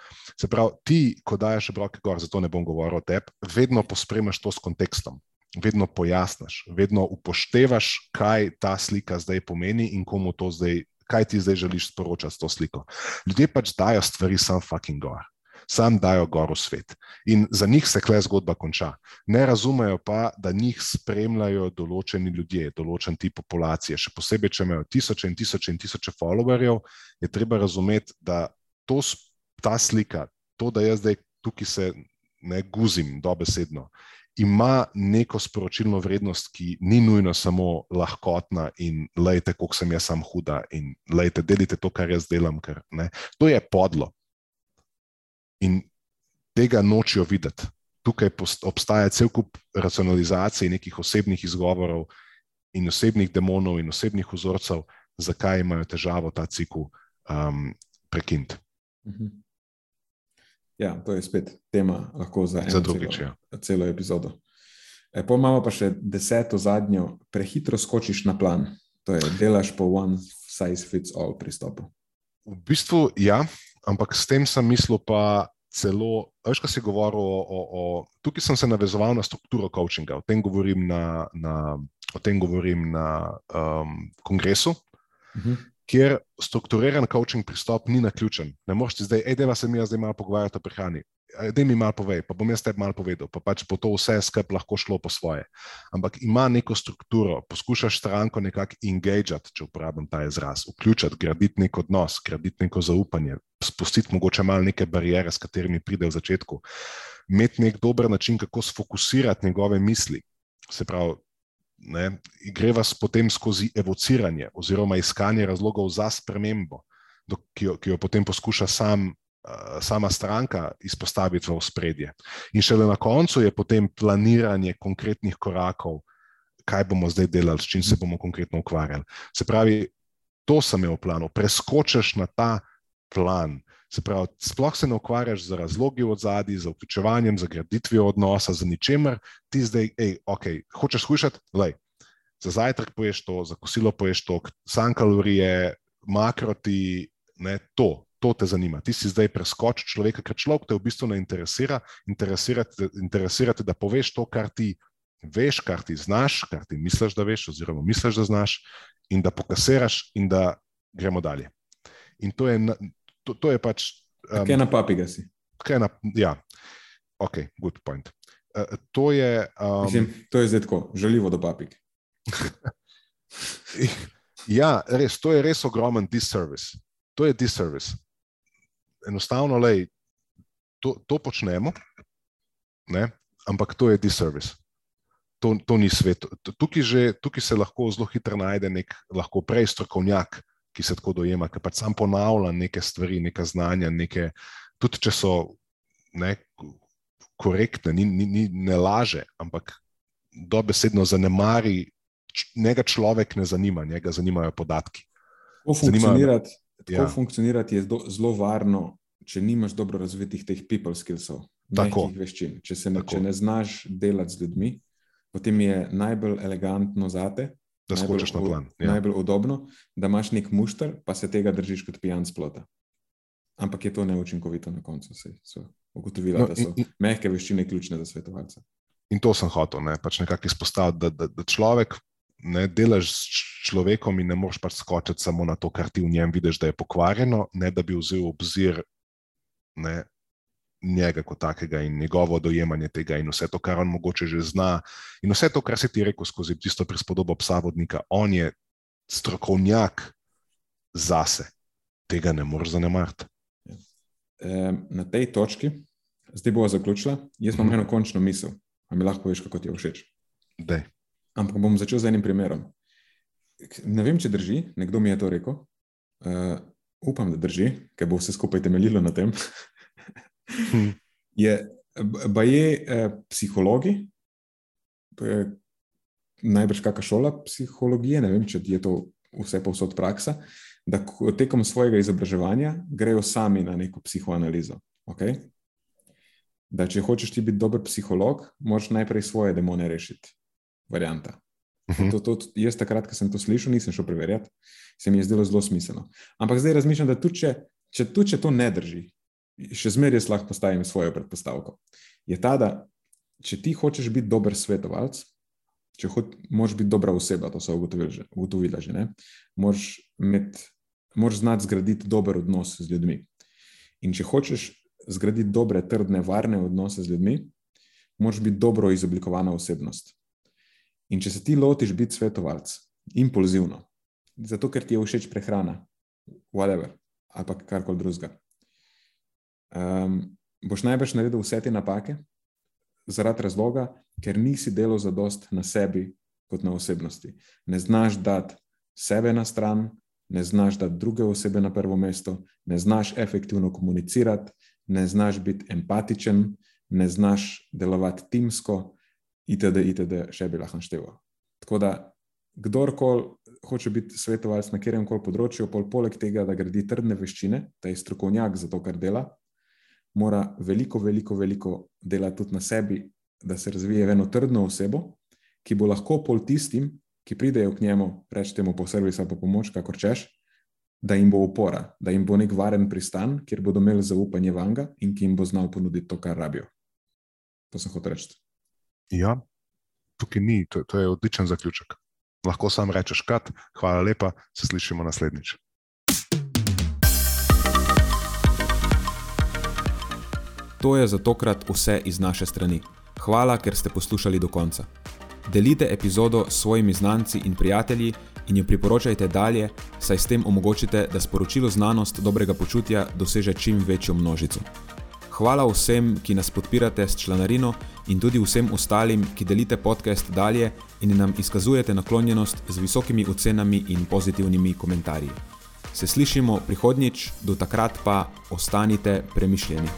Se pravi, ti, ko daješ obroke gor, zato ne bom govoril o tebi, vedno pospremaš to s kontekstom. Vedno pojasniš, vedno upoštevaš, kaj ta slika zdaj pomeni in komu to zdaj, kaj ti zdaj želiš sporočati s to sliko. Ljudje pač dajo stvari sam fucking gor sam dajo gor v svet. In za njih se kle zgodba konča. Ne razumejo pa, da njih spremljajo določeni ljudje, določen tip populacije. Še posebej, če imajo tisoče in tisoče in tisoče followerjev, je treba razumeti, da to, ta slika, to, da jaz zdaj tukaj se ne guzim dobesedno. Ima neko sporočilno vrednost, ki ni nujno samo lahkotna in lejte, koliko sem jaz sam huda in lejte, delite to, kar jaz delam. Ker, to je podlo in tega nočijo videti. Tukaj obstaja cel kup racionalizacij, nekih osebnih izgovorov in osebnih demonov in osebnih vzorcev, zakaj imajo težavo ta cikl um, prekiniti. Mhm. Ja, to je spet tema, lahko za, za drugič, celo, ja. celo epizodo. E, pa imamo pa še deseto, zadnjo, prehitro skočiš na plan. To je, delaš po one size fits all pristopu. V bistvu ja, ampak s tem sem mislil pa celo, veš, kaj si govoril o, o, o. Tukaj sem se navezoval na strukturo coachinga, o tem govorim na, na, o tem govorim na um, kongresu. Uh mhm. -huh. Ker strukturiran coaching pristop ni na ključen. Ne moreš ti zdaj, da se mi zdaj malo pogovarjati o prehrani da mi malo povej, pa bom jaz tebi malo povedal, pa pač bo to vse skupaj lahko šlo po svoje. Ampak ima neko strukturo, poskušaš stranko nekako engageati, če uporabim ta izraz, vključiti, graditi nek odnos, graditi neko zaupanje, spustiti mogoče malo neke barijere, s katerimi pride v začetku, imeti nek dober način, kako sfokusirati njegove misli. Se pravi, ne, gre vas potem skozi evociranje oziroma iskanje razlogov za spremembo, ki jo, ki jo potem poskuša sam sama stranka izpostaviti v spredje. In šele na koncu je potem planiranje konkretnih korakov, kaj bomo zdaj delali, s čim se bomo konkretno ukvarjali. Se pravi, to sem imel v planu, preskočiš na ta plan. Se pravi, sploh se ne ukvarjaš z razlogi od zadaj, z vključevanjem, z graditvijo odnosa, z ničemer, ti zdaj, hej, ok, hočeš slišati, lej. Za zajtrk poješ to, za kosilo poješ to, sam kalorije, makroti, ne to, to te zanima. Ti si zdaj preskoč človeka, ker človek te v bistvu ne interesira, interesira te, da poveš to, kar ti veš, kar ti znaš, kar ti misliš, da veš, oziroma misliš, da znaš, in da pokasiraš, in da gremo dalje. In to je, to, to je pač. Um, kaj na papiga si? Kaj na, ja, ok, good point. Uh, to je. Um, Mislim, to je zdaj tako, želivo do papig. ja, res, to je res ogromen disservice. To je disservice enostavno, lej, to, to počnemo, ne? ampak to je disservice. To, to ni svet. Tukaj, že, tukaj se lahko zelo hitro najde nek, lahko prej strokovnjak, ki se tako dojema, ki pač sam ponavlja neke stvari, neka znanja, neke, tudi če so ne, korektne, ni, ni, ni, ne laže, ampak dobesedno zanemari, njega človek ne zanima, njega zanimajo podatki. Tako funkcionirati, tako ja. funkcionirati je zelo varno, če nimaš dobro razvitih teh people skillsov, takih veščin. Če, ne, če ne znaš delati z ljudmi, potem je najbolj elegantno zate. Da skočiš na plan. Ja. Najbolj udobno, da imaš nek mušter, pa se tega držiš kot pijan splota. Ampak je to neučinkovito na koncu. Se, so ugotovila, no, da so in, mehke veščine ključne za svetovalce. In to sem hotel ne, pač nekako izpostaviti, da, da, da človek ne delaš s človekom in ne moreš pač skočiti samo na to, kar ti v njem vidiš, da je pokvarjeno, ne da bi vzel obzir ne, njega kot takega in njegovo dojemanje tega, in vse to, kar on mogoče že zna, in vse to, kar se ti reče skozi tisto prispodobo psa vodnika. On je strokovnjak zase, tega ne moreš zanemariti. Na tej točki, zdaj bomo zaključili. Jaz imam eno končno misel, a mi lahko poveš, kako ti je všeč. Dej. Ampak bom začel z enim primerom. Ne vem, če drži, nekdo mi je to rekel. Upam, da drži, ker bo vse skupaj temeljilo na tem. Hmm. je, ba je eh, psihologi, to je najbrž kakšna šola psihologije, ne vem, če je to vse povsod praksa, da tekom svojega izobraževanja grejo sami na neko psihoanalizo. Okay? Da, če hočeš ti biti dober psiholog, moraš najprej svoje demone rešiti. Varianta. Mhm. To, to, jaz, takrat, ko sem to slišal, nisem šel preverjati, se mi je zdelo zelo smiselno. Ampak zdaj razmišljam, da tudi če, če, tudi če to ne drži, še zmeraj lahko postavim svojo predpostavko. Je ta, da če ti hočeš biti dober svetovalec, če hočeš biti dobra oseba, to so ugotovili že, ugotovila že, moraš, med, moraš znati zgraditi dober odnos z ljudmi. In če hočeš zgraditi dobre, trdne, varne odnose z ljudmi, moraš biti dobro izoblikovana osebnost. In če se ti lotiš biti svetovalec, impulzivno, zato ker ti je všeč prehrana, whatever, ali pa karkoli drugega um, boš najbrž naredil vse te napake, zaradi razloga, ker nisi delal za dost na sebi, kot na osebnosti. Ne znaš dati sebe na stran, ne znaš dati druge osebe na prvo mesto, ne znaš efektivno komunicirati, ne znaš biti empatičen, ne znaš delovati timsko, itd., itd., še bi lahko našteval. Tako da, kdorkoli hoče biti svetovalec na katerem koli področju, pol poleg tega, da gradi trdne veščine, da je strokovnjak za to, kar dela, mora veliko, veliko, veliko delati tudi na sebi, da se razvije v eno trdno osebo, ki bo lahko pol tistim, ki pridejo k njemu, rečemo po servisu ali po pomoč, kako češ, da jim bo opora, da jim bo nek varen pristan, kjer bodo imeli zaupanje vanga in ki jim bo znal ponuditi to, kar rabijo. To sem hotel reči. Ja, tukaj ni, to, to je odličen zaključek. Lahko sam rečeš, krat, hvala lepa, se slišimo naslednjič. To je za tokrat vse iz naše strani. Hvala, ker ste poslušali do konca. Delite epizodo s svojimi znanci in prijatelji in jo priporočajte dalje, saj s tem omogočite, da sporočilo znanost dobrega počutja doseže čim večjo množico. Hvala vsem, ki nas podpirate s članarino in tudi vsem ostalim, ki delite podcast dalje in nam izkazujete naklonjenost z visokimi ocenami in pozitivnimi komentarji. Se slišimo prihodnjič, do takrat pa ostanite premišljeni.